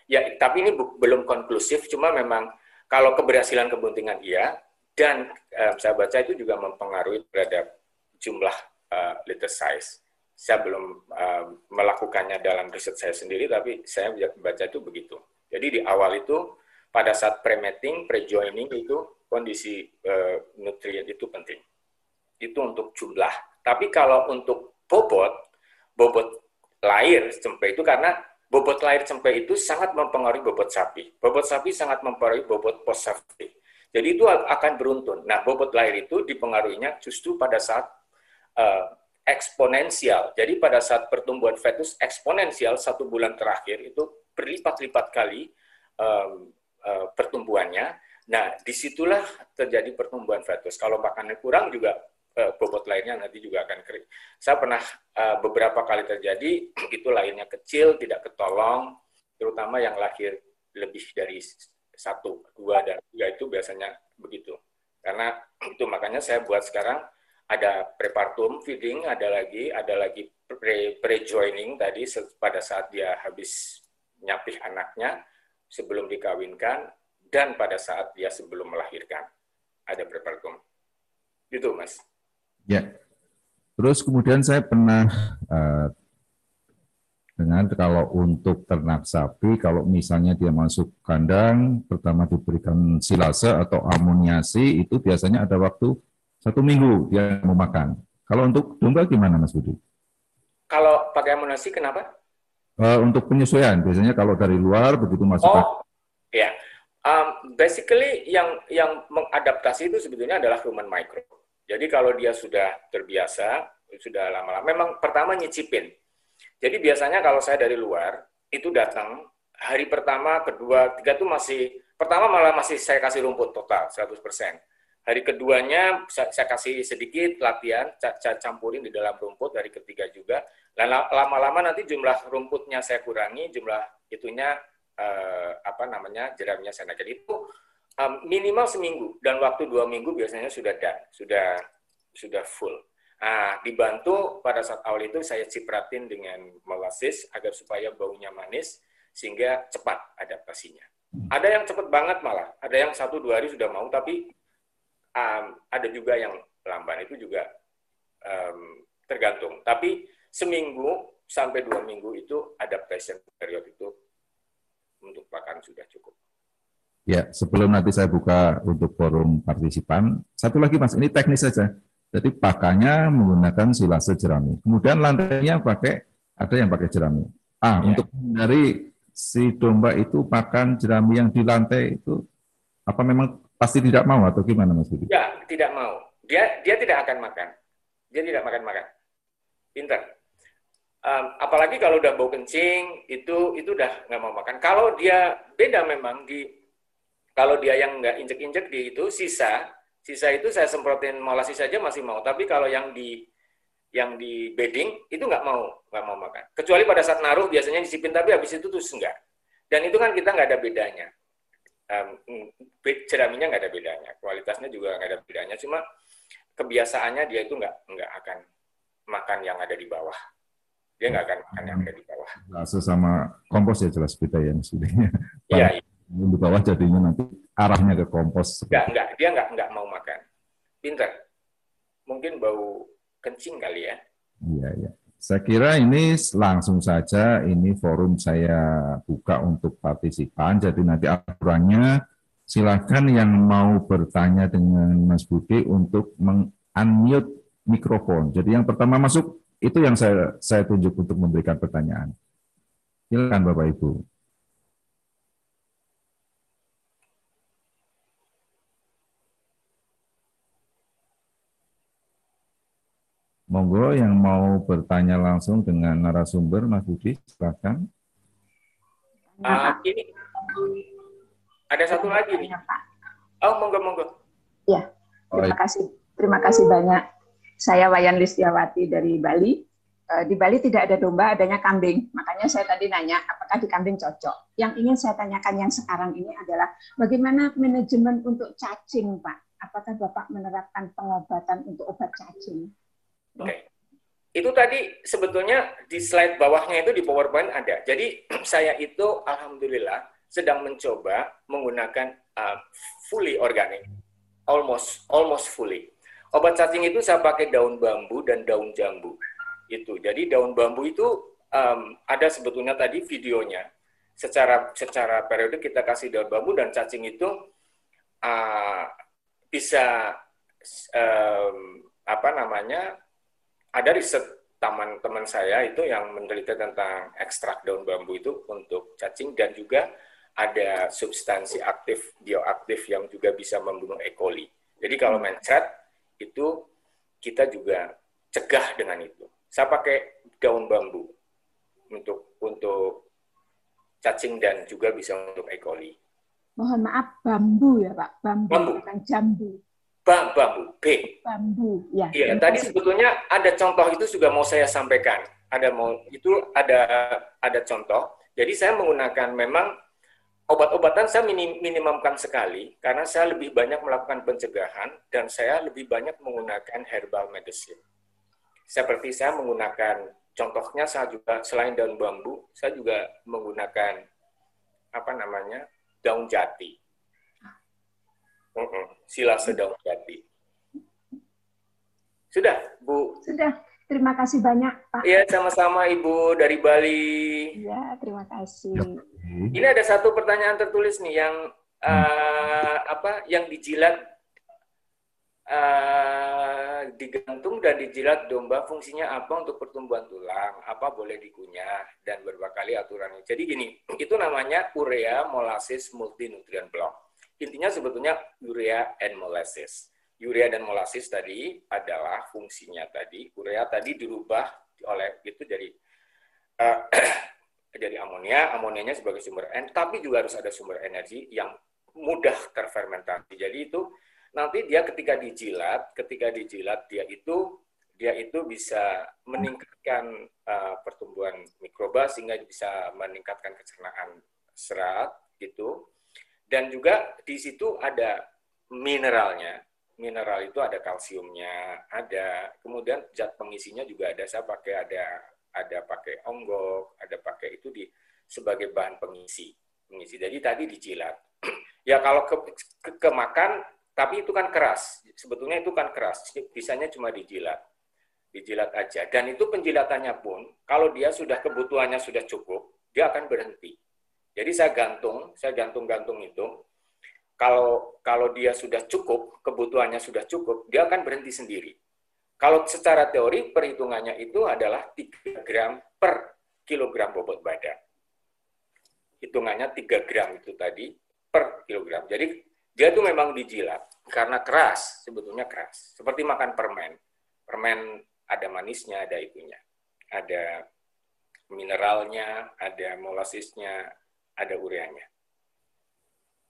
ya tapi ini belum konklusif cuma memang kalau keberhasilan kebuntingan iya dan um, saya baca itu juga mempengaruhi terhadap jumlah uh, liter size. Saya belum uh, melakukannya dalam riset saya sendiri, tapi saya baca itu begitu. Jadi di awal itu pada saat pre-mating, pre-joining itu kondisi uh, nutrien itu penting. Itu untuk jumlah. Tapi kalau untuk bobot, bobot lahir cempe itu karena bobot lahir cempe itu sangat mempengaruhi bobot sapi. Bobot sapi sangat mempengaruhi bobot pos sapi. Jadi itu akan beruntun. Nah, bobot lahir itu dipengaruhinya justru pada saat uh, eksponensial. Jadi pada saat pertumbuhan fetus eksponensial satu bulan terakhir itu berlipat-lipat kali um, uh, pertumbuhannya Nah, di situlah terjadi pertumbuhan fetus. Kalau makannya kurang juga uh, bobot lainnya nanti juga akan kering. Saya pernah uh, beberapa kali terjadi, itu lainnya kecil, tidak ketolong, terutama yang lahir lebih dari satu, dua, dan tiga itu biasanya begitu. Karena itu makanya saya buat sekarang ada prepartum feeding, ada lagi, ada lagi pre, pre-joining tadi pada saat dia habis nyapih anaknya sebelum dikawinkan dan pada saat dia sebelum melahirkan ada prepartum. Gitu, Mas. Ya. Terus kemudian saya pernah uh, dengan kalau untuk ternak sapi, kalau misalnya dia masuk kandang, pertama diberikan silase atau amoniasi, itu biasanya ada waktu satu minggu dia mau makan. Kalau untuk domba gimana Mas Budi? Kalau pakai amoniasi kenapa? Uh, untuk penyesuaian, biasanya kalau dari luar begitu masuk. Oh, ya. Um, basically yang yang mengadaptasi itu sebetulnya adalah human micro. Jadi kalau dia sudah terbiasa, sudah lama-lama, memang pertama nyicipin jadi biasanya kalau saya dari luar, itu datang hari pertama, kedua, tiga itu masih, pertama malah masih saya kasih rumput total, 100%. Hari keduanya saya kasih sedikit latihan, saya campurin di dalam rumput, hari ketiga juga. Lama-lama nanti jumlah rumputnya saya kurangi, jumlah itunya eh, apa namanya jeramnya saya naik. Jadi itu um, minimal seminggu dan waktu dua minggu biasanya sudah dan sudah sudah full. Nah, dibantu pada saat awal itu saya cipratin dengan molasses agar supaya baunya manis sehingga cepat adaptasinya. Ada yang cepat banget malah, ada yang satu dua hari sudah mau, tapi um, ada juga yang lamban itu juga um, tergantung. Tapi seminggu sampai dua minggu itu adaptation period itu untuk pakan sudah cukup. Ya, sebelum nanti saya buka untuk forum partisipan, satu lagi Mas, ini teknis saja jadi pakannya menggunakan silase jerami. Kemudian lantainya pakai ada yang pakai jerami. Ah, ya. untuk dari si domba itu pakan jerami yang di lantai itu apa memang pasti tidak mau atau gimana Mas Budi? Ya, tidak mau. Dia dia tidak akan makan. Dia tidak makan makan. Pinter. Um, apalagi kalau udah bau kencing itu itu udah nggak mau makan. Kalau dia beda memang di kalau dia yang nggak injek-injek di itu sisa Sisa itu saya semprotin molasi saja masih mau, tapi kalau yang di yang di bedding itu nggak mau nggak mau makan. Kecuali pada saat naruh biasanya disipin, tapi habis itu terus enggak. Dan itu kan kita nggak ada bedanya. Um, jeraminya nggak ada bedanya, kualitasnya juga nggak ada bedanya. Cuma kebiasaannya dia itu nggak nggak akan makan yang ada di bawah. Dia nggak akan makan yang ada di bawah. Nah, sesama kompos ya jelas beda ya maksudnya. Iya. iya. Di bawah jadinya nanti arahnya ke kompos. Enggak, enggak, dia enggak enggak mau makan. Pinter. Mungkin bau kencing kali ya. Iya, iya. Saya kira ini langsung saja ini forum saya buka untuk partisipan. Jadi nanti aturannya silakan yang mau bertanya dengan Mas Budi untuk meng-unmute mikrofon. Jadi yang pertama masuk itu yang saya saya tunjuk untuk memberikan pertanyaan. Silakan Bapak Ibu. Monggo yang mau bertanya langsung dengan narasumber Mas Budi, silakan. Uh, ini ada satu lagi nih. Oh, monggo monggo. Ya, terima kasih. Terima kasih banyak. Saya Wayan Listiawati dari Bali. Eh, di Bali tidak ada domba, adanya kambing. Makanya saya tadi nanya, apakah di kambing cocok? Yang ingin saya tanyakan yang sekarang ini adalah bagaimana manajemen untuk cacing, Pak? Apakah Bapak menerapkan pengobatan untuk obat cacing? Oke. Okay. Itu tadi sebetulnya di slide bawahnya itu di PowerPoint ada. Jadi saya itu alhamdulillah sedang mencoba menggunakan uh, fully organic, almost almost fully. Obat cacing itu saya pakai daun bambu dan daun jambu. Itu. Jadi daun bambu itu um, ada sebetulnya tadi videonya. Secara secara periode kita kasih daun bambu dan cacing itu uh, bisa um, apa namanya ada riset teman-teman saya itu yang meneliti tentang ekstrak daun bambu itu untuk cacing dan juga ada substansi aktif bioaktif yang juga bisa membunuh E. coli. Jadi kalau hmm. mencret itu kita juga cegah dengan itu. Saya pakai daun bambu untuk untuk cacing dan juga bisa untuk E. coli. Mohon maaf, bambu ya Pak, bambu, bambu. bukan jambu. Bam, bambu, B. Bambu, ya. Iya, tadi sebetulnya ada contoh itu juga mau saya sampaikan. Ada mau itu ada ada contoh. Jadi saya menggunakan memang obat-obatan saya minim, minimumkan sekali karena saya lebih banyak melakukan pencegahan dan saya lebih banyak menggunakan herbal medicine. Seperti saya menggunakan contohnya saya juga selain daun bambu, saya juga menggunakan apa namanya? daun jati Sila sedang jadi. Sudah, Bu. Sudah. Terima kasih banyak, Pak. Iya, sama-sama Ibu dari Bali. Iya, terima kasih. Ini ada satu pertanyaan tertulis nih yang uh, apa? Yang dijilat uh, digantung dan dijilat domba fungsinya apa untuk pertumbuhan tulang? Apa boleh dikunyah dan berapa kali aturannya? Jadi gini, itu namanya urea molasses multinutrient block intinya sebetulnya urea and molasses. Urea dan molasses tadi adalah fungsinya tadi, urea tadi dirubah oleh itu jadi uh, jadi amonia, amonianya sebagai sumber energi, tapi juga harus ada sumber energi yang mudah terfermentasi. Jadi itu nanti dia ketika dijilat, ketika dijilat dia itu dia itu bisa meningkatkan uh, pertumbuhan mikroba sehingga bisa meningkatkan kecernaan serat gitu dan juga di situ ada mineralnya. Mineral itu ada kalsiumnya, ada kemudian zat pengisinya juga ada. Saya pakai ada ada pakai onggok, ada pakai itu di sebagai bahan pengisi. Pengisi. Jadi tadi dijilat. ya kalau ke, ke, makan, tapi itu kan keras. Sebetulnya itu kan keras. Bisanya cuma dijilat dijilat aja. Dan itu penjilatannya pun, kalau dia sudah kebutuhannya sudah cukup, dia akan berhenti. Jadi saya gantung, saya gantung-gantung itu. Kalau kalau dia sudah cukup, kebutuhannya sudah cukup, dia akan berhenti sendiri. Kalau secara teori perhitungannya itu adalah 3 gram per kilogram bobot badan. Hitungannya 3 gram itu tadi per kilogram. Jadi dia itu memang dijilat karena keras, sebetulnya keras. Seperti makan permen. Permen ada manisnya, ada itunya. Ada mineralnya, ada molasisnya, ada ureanya.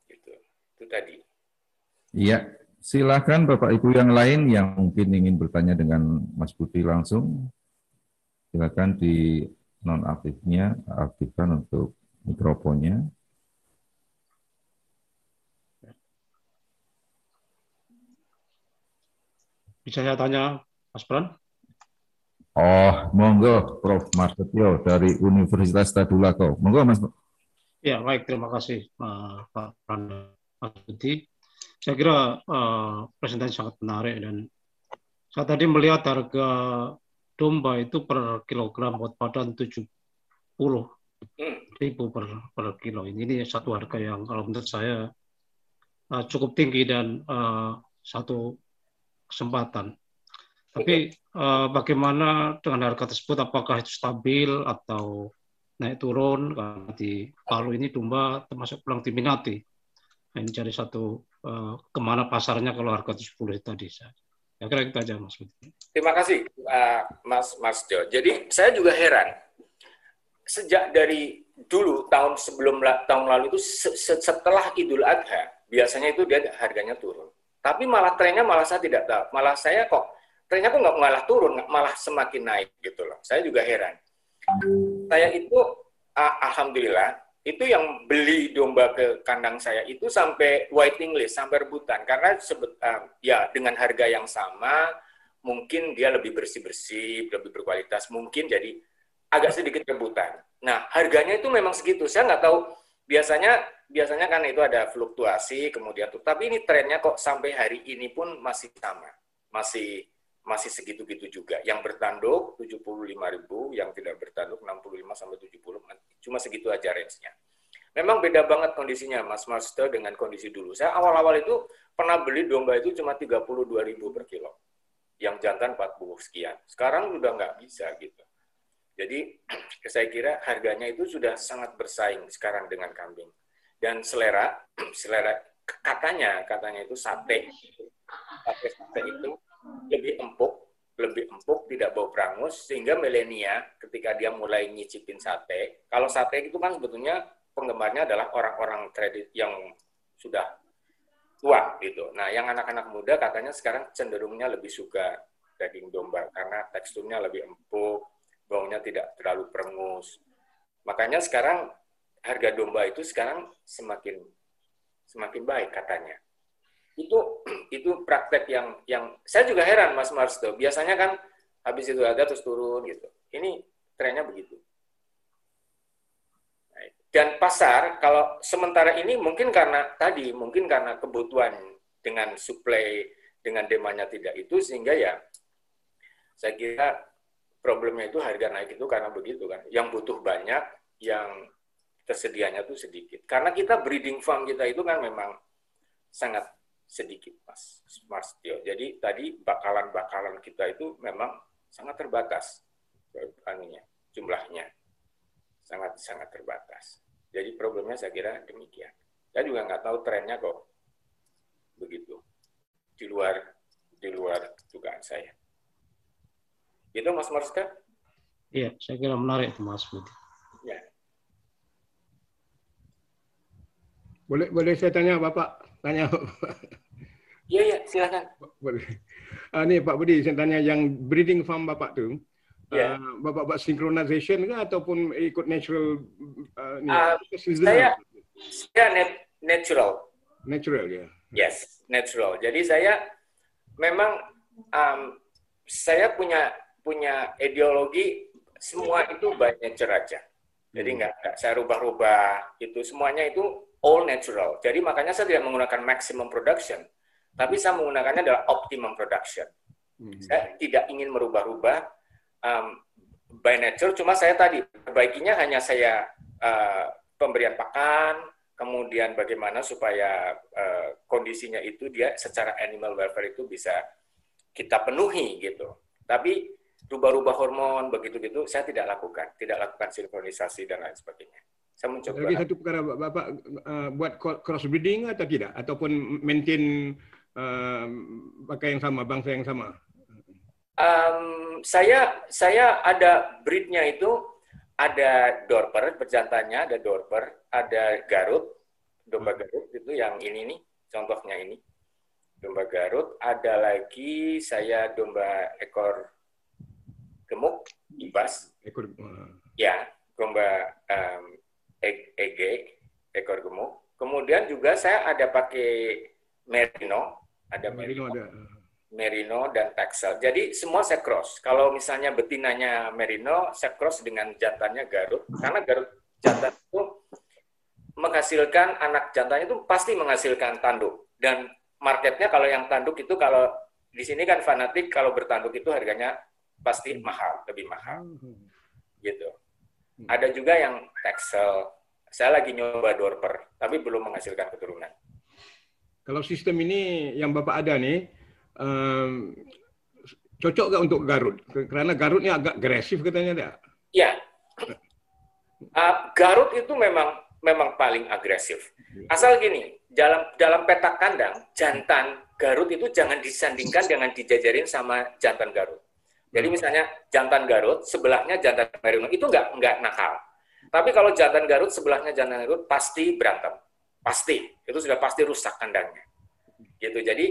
Gitu. Itu tadi. Iya, silakan Bapak Ibu yang lain yang mungkin ingin bertanya dengan Mas Budi langsung. Silakan di nonaktifnya aktifkan untuk mikrofonnya. Bisa saya tanya, Mas Pran? Oh, monggo, Prof. Marsetio dari Universitas Tadulako. Monggo, Mas. Ya, baik. Terima kasih, Pak Pak Budi. Saya kira uh, presentasi sangat menarik dan saya tadi melihat harga domba itu per kilogram buat badan 70 ribu per, per kilo. Ini, ini satu harga yang kalau menurut saya uh, cukup tinggi dan uh, satu kesempatan. Tapi uh, bagaimana dengan harga tersebut? Apakah itu stabil atau naik turun karena di Palu ini domba termasuk pulang diminati. Nah, ini cari satu uh, ke mana pasarnya kalau harga 10 tadi. Saya kira itu aja Mas Terima kasih uh, Mas Mas Jo. Jadi saya juga heran sejak dari dulu tahun sebelum tahun lalu itu setelah Idul Adha biasanya itu dia harganya turun. Tapi malah trennya malah saya tidak tahu. Malah saya kok trennya kok nggak malah turun, malah semakin naik gitu loh. Saya juga heran saya itu alhamdulillah itu yang beli domba ke kandang saya itu sampai waiting list, sampai rebutan karena sebet, uh, ya dengan harga yang sama mungkin dia lebih bersih-bersih, lebih berkualitas, mungkin jadi agak sedikit rebutan. Nah, harganya itu memang segitu. Saya nggak tahu biasanya biasanya kan itu ada fluktuasi kemudian tuh, tapi ini trennya kok sampai hari ini pun masih sama, masih masih segitu-gitu juga. Yang bertanduk 75.000, yang tidak bertanduk 65 sampai 70, cuma segitu aja range-nya. Memang beda banget kondisinya Mas Master dengan kondisi dulu. Saya awal-awal itu pernah beli domba itu cuma 32.000 per kilo. Yang jantan 40 sekian. Sekarang udah nggak bisa gitu. Jadi saya kira harganya itu sudah sangat bersaing sekarang dengan kambing. Dan selera, selera katanya, katanya itu sate. Sate, sate itu lebih empuk, lebih empuk, tidak bau perangus, sehingga milenia ketika dia mulai nyicipin sate, kalau sate itu kan sebetulnya penggemarnya adalah orang-orang kredit yang sudah tua gitu. Nah, yang anak-anak muda katanya sekarang cenderungnya lebih suka daging domba karena teksturnya lebih empuk, baunya tidak terlalu perengus. Makanya sekarang harga domba itu sekarang semakin semakin baik katanya. Itu itu praktek yang yang saya juga heran Mas Marsto. Biasanya kan habis itu ada terus turun gitu. Ini trennya begitu. Dan pasar kalau sementara ini mungkin karena tadi mungkin karena kebutuhan dengan suplai dengan demandnya tidak itu sehingga ya saya kira problemnya itu harga naik itu karena begitu kan. Yang butuh banyak, yang tersedianya tuh sedikit. Karena kita breeding farm kita itu kan memang sangat sedikit, Mas Mas Tio. Jadi tadi bakalan-bakalan kita itu memang sangat terbatas anunya, jumlahnya. Sangat sangat terbatas. Jadi problemnya saya kira demikian. Saya juga nggak tahu trennya kok begitu di luar di luar dugaan saya. Itu Mas Marska? Iya, saya kira menarik Mas Budi. Ya. Boleh boleh saya tanya Bapak? Tanya. Iya, iya, silakan. Uh, ni Pak Budi, saya tanya yang breeding farm Bapak tu, Ya. uh, Bapak buat synchronization ke ataupun ikut natural uh, Uh, saya saya net, natural. natural ya. Yes, natural. Jadi saya memang um, saya punya punya ideologi semua itu by nature aja. Jadi nggak nggak saya rubah-rubah itu semuanya itu all natural. Jadi makanya saya tidak menggunakan maximum production, tapi saya menggunakannya adalah optimum production. Hmm. Saya tidak ingin merubah-rubah um, by nature. Cuma saya tadi perbaikinya hanya saya uh, pemberian pakan, kemudian bagaimana supaya uh, kondisinya itu dia secara animal welfare itu bisa kita penuhi gitu. Tapi rubah-rubah hormon begitu-gitu saya tidak lakukan, tidak lakukan sinkronisasi dan lain sebagainya. Saya mencoba. Lagi satu perkara Bapak uh, buat cross breeding atau tidak ataupun maintain uh, pakai yang sama bangsa yang sama. Um, saya saya ada breednya itu ada Dorper berjantannya, ada Dorper, ada Garut, domba Garut itu yang ini nih, contohnya ini domba Garut. Ada lagi saya domba ekor gemuk, ibas, Ekor uh, ya domba um, e- ege, ekor gemuk. Kemudian juga saya ada pakai merino, ada merino merino, ada. merino dan texel. Jadi semua saya cross. Kalau misalnya betinanya merino, saya cross dengan jantannya Garut. Karena Garut jantan itu menghasilkan anak jantannya itu pasti menghasilkan tanduk. Dan marketnya kalau yang tanduk itu kalau di sini kan fanatik kalau bertanduk itu harganya pasti mahal, lebih mahal gitu. Ada juga yang texel. Saya lagi nyoba dorper, tapi belum menghasilkan keturunan. Kalau sistem ini yang Bapak ada nih um, cocok gak untuk Garut? Kerana Garutnya agak agresif katanya tak? Ya, uh, Garut itu memang memang paling agresif. Asal gini, dalam dalam petak kandang jantan Garut itu jangan disandingkan dengan dijajarin sama jantan Garut. Jadi misalnya jantan Garut sebelahnya jantan Merino itu nggak nggak nakal. Tapi kalau jantan Garut sebelahnya jantan Garut pasti berantem, pasti itu sudah pasti rusak kandangnya. Gitu. Jadi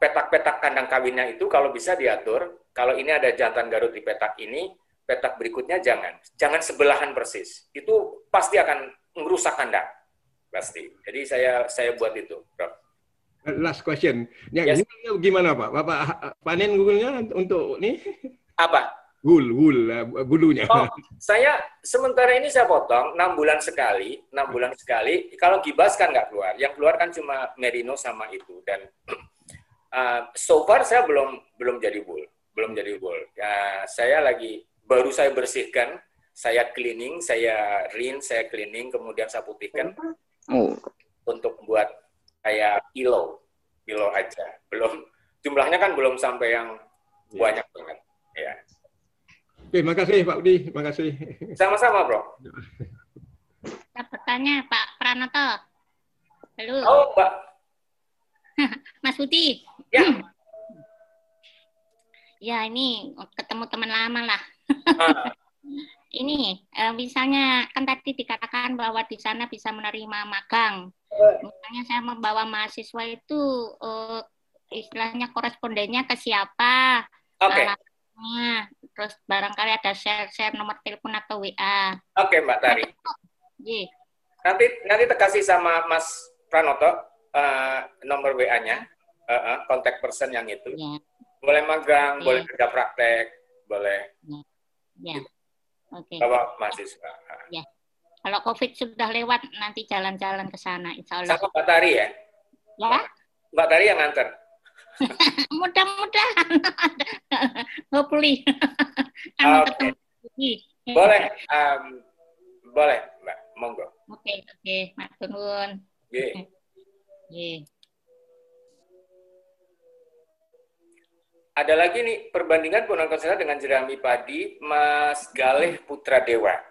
petak-petak kandang kawinnya itu kalau bisa diatur. Kalau ini ada jantan Garut di petak ini, petak berikutnya jangan, jangan sebelahan persis. Itu pasti akan merusak kandang, pasti. Jadi saya saya buat itu, Prof. Last question. Yang Yes. gulnya gimana Pak? Bapak panen gulnya untuk nih? Apa? Gul, gul, uh, bulunya. Oh, saya sementara ini saya potong 6 bulan sekali, 6 bulan sekali. Kalau gibas kan nggak keluar. Yang keluar kan cuma merino sama itu. Dan uh, so far saya belum belum jadi bull, belum jadi bull. Ya, saya lagi baru saya bersihkan, saya cleaning, saya rinse, saya cleaning, kemudian saya putihkan untuk buat kayak kilo, kilo aja. Belum jumlahnya kan belum sampai yang banyak banget. Ya, Oke, makasih Pak Budi, makasih. sama-sama, Bro. Saya bertanya Pak Pranoto. Halo, Oh, Mbak. Mas Budi. Ya. Ya, ini ketemu teman lama lah. Ah, Ini, eh, misalnya kan tadi dikatakan bahwa di sana bisa menerima magang. Misalnya saya membawa mahasiswa itu eh, istilahnya korespondennya ke siapa, Oke, alamatnya, terus barangkali ada share-share nomor telepon atau WA. oke Mbak Tari. Iya. Nanti nanti terkasih sama Mas Pranoto eh, nomor WA-nya, eh, eh, kontak person yang itu. Ya, Boleh magang, Iya. boleh kerja praktek, boleh ya. Oke. bawa mahasiswa. Kalau COVID sudah lewat, nanti jalan-jalan ke sana, insya Allah. Sama Mbak Tari ya. Ya, Mbak Tari yang nganter. mudah-mudahan. Hopefully. Kan Oke. ketemu lagi. Boleh, em, boleh Mbak, monggo. Oke, oke. Matur nuwun. Oke. Nggih. Ada lagi nih perbandingan penggunaan konselor dengan jerami padi Mas Galih Putra Dewa.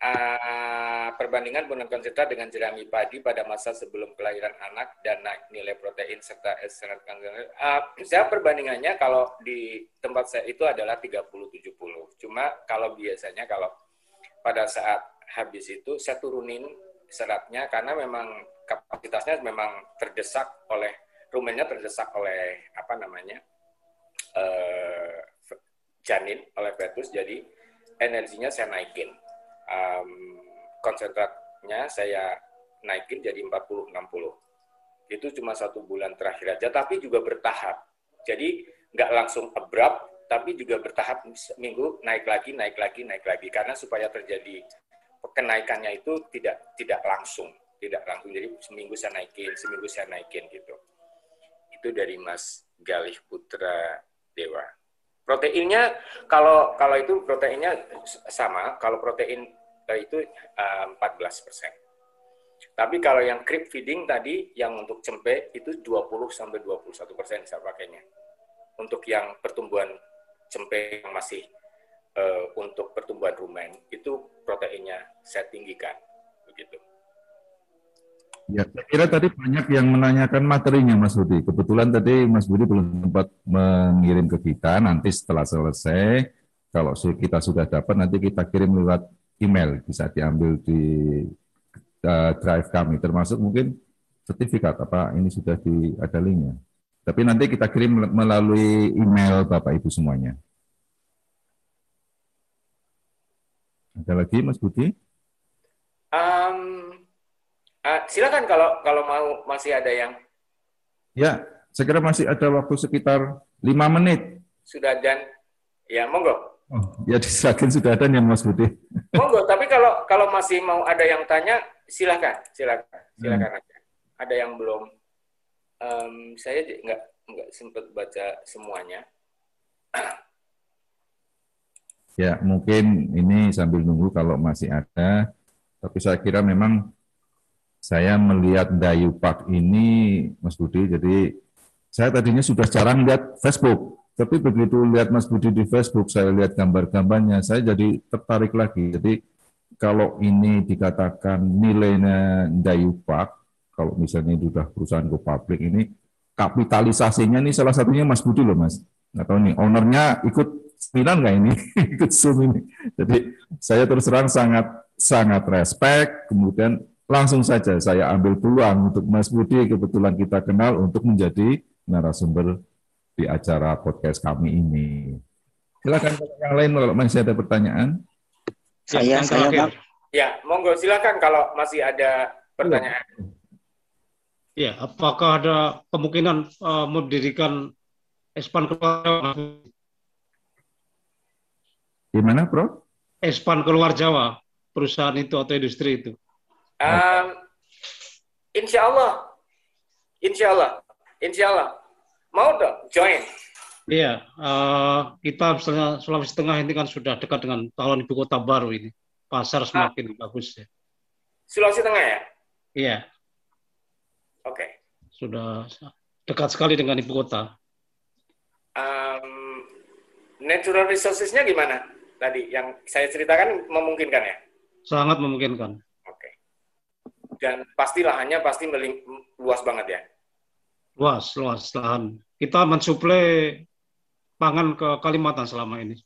Ah, perbandingan penggunaan konsentrat dengan jerami padi pada masa sebelum kelahiran anak dan naik nilai protein serta esterat kanker. Ah, saya perbandingannya kalau di tempat saya itu adalah 30-70. Cuma kalau biasanya kalau pada saat habis itu saya turunin seratnya karena memang kapasitasnya memang terdesak oleh rumennya terdesak oleh apa namanya eh, janin oleh fetus jadi energinya saya naikin Em, konsentratnya saya naikin jadi 40-60 itu cuma satu bulan terakhir aja tapi juga bertahap. Jadi nggak langsung abrupt tapi juga bertahap seminggu naik lagi naik lagi naik lagi. Karena supaya terjadi kenaikannya itu tidak tidak langsung tidak langsung. Jadi seminggu saya naikin seminggu saya naikin gitu. Itu dari Mas Galih Putra Dewa. Proteinnya kalau kalau itu proteinnya sama. Kalau protein itu eh, 14 persen tapi kalau yang creep feeding tadi yang untuk cempe itu 20 sampai 21 persen saya pakainya untuk yang pertumbuhan cempe yang masih eh, untuk pertumbuhan rumen itu proteinnya saya tinggikan begitu Ya, saya kira tadi banyak yang menanyakan materinya Mas Budi. Kebetulan tadi Mas Budi belum sempat mengirim ke kita. Nanti setelah selesai, kalau kita sudah dapat, nanti kita kirim lewat email. Bisa diambil di uh, drive kami, termasuk mungkin sertifikat apa ini sudah di ada linknya. Tapi nanti kita kirim melalui email Bapak Ibu semuanya. Ada lagi Mas Budi? Em, ah, silakan kalau kalau mau masih ada yang Ya, saya kira masih ada waktu sekitar lima menit. sudah dan ya monggo Oh, ya diserahkan sudah ada nih Mas Budi. monggo tapi kalau kalau masih mau ada yang tanya silakan silakan silakan aja ada yang belum Em, saya nggak nggak sempat baca semuanya Ya, mungkin ini sambil nunggu kalau masih ada. Tapi saya kira memang saya melihat Dayu Park ini, Mas Budi, jadi saya tadinya sudah jarang lihat Facebook. Tapi begitu lihat Mas Budi di Facebook, saya lihat gambar-gambarnya, saya jadi tertarik lagi. Jadi kalau ini dikatakan nilainya Dayu Park, kalau misalnya itu sudah perusahaan go public ini, kapitalisasinya ini salah satunya Mas Budi loh Mas. Nggak tahu nih, ownernya ikut seminar nggak ini? ikut Zoom ini. Jadi saya terus terang sangat sangat respect, kemudian langsung saja saya ambil peluang untuk Mas Budi, kebetulan kita kenal untuk menjadi narasumber di acara podcast kami ini. Silakan yang lain kalau masih ada pertanyaan. Ya, Saya- saya. Bang. ya monggo silakan kalau masih ada pertanyaan Ya, apakah ada kemungkinan eh, mendirikan Espan keluar Jawa? Gimana, Prof? Espan keluar Jawa, perusahaan itu atau industri itu? Em, insya Allah insya Allah insya Allah mau dong join Iya, eh, kita misalnya Sulawesi Tengah ini kan sudah dekat dengan tahun ibu kota baru ini. Pasar semakin bagus ya. Sulawesi Tengah ya Iya, oke sudah dekat sekali dengan ibu kota. Em, natural resources-nya gimana tadi yang saya ceritakan memungkinkan ya Sangat memungkinkan. Oke. Dan pasti lahannya pasti luas banget ya. Luas, luas lahan. Kita mensuplai pangan ke Kalimantan selama ini.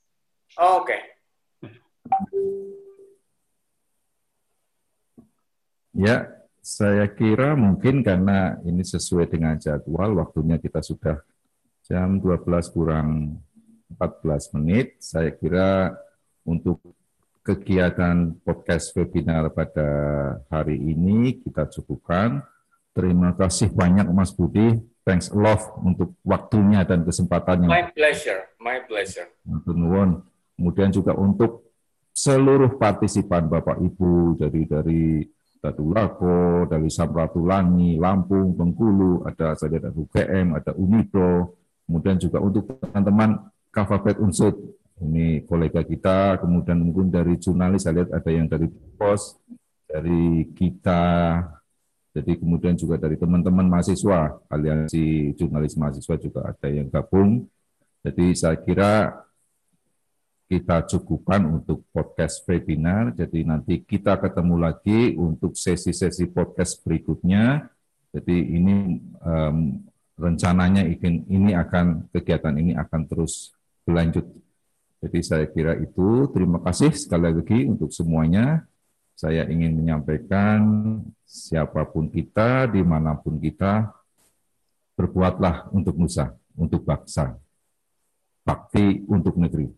Oh, Oke. Ya, saya kira mungkin karena ini sesuai dengan jadwal, waktunya kita sudah jam 12 kurang 14 menit. Saya kira untuk kegiatan podcast webinar pada hari ini kita cukupkan. Terima kasih banyak Mas Budi. Thanks a lot untuk waktunya dan kesempatannya. My pleasure, my pleasure. Kemudian juga untuk seluruh partisipan Bapak Ibu dari dari Lako, dari Samratulangi, Lampung, Bengkulu, ada saya ada UGM, ada Unipro, kemudian juga untuk teman-teman Kavapet Unsur, ini kolega kita, kemudian mungkin dari jurnalis, saya lihat ada yang dari pos, dari kita, jadi kemudian juga dari teman-teman mahasiswa, aliansi jurnalis mahasiswa juga ada yang gabung. Jadi saya kira kita cukupkan untuk podcast webinar. Jadi nanti kita ketemu lagi untuk sesi-sesi podcast berikutnya. Jadi ini um, rencananya ini, ini akan kegiatan ini akan terus berlanjut. Jadi saya kira itu. Terima kasih sekali lagi untuk semuanya. Saya ingin menyampaikan siapa pun kita, di mana pun kita, berbuatlah untuk Nusa, untuk bangsa, bakti untuk negeri.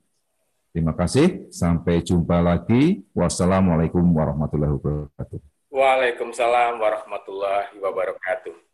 Terima kasih. Sampai jumpa lagi. Wassalamualaikum warahmatullahi wabarakatuh. Waalaikumsalam warahmatullahi wabarakatuh.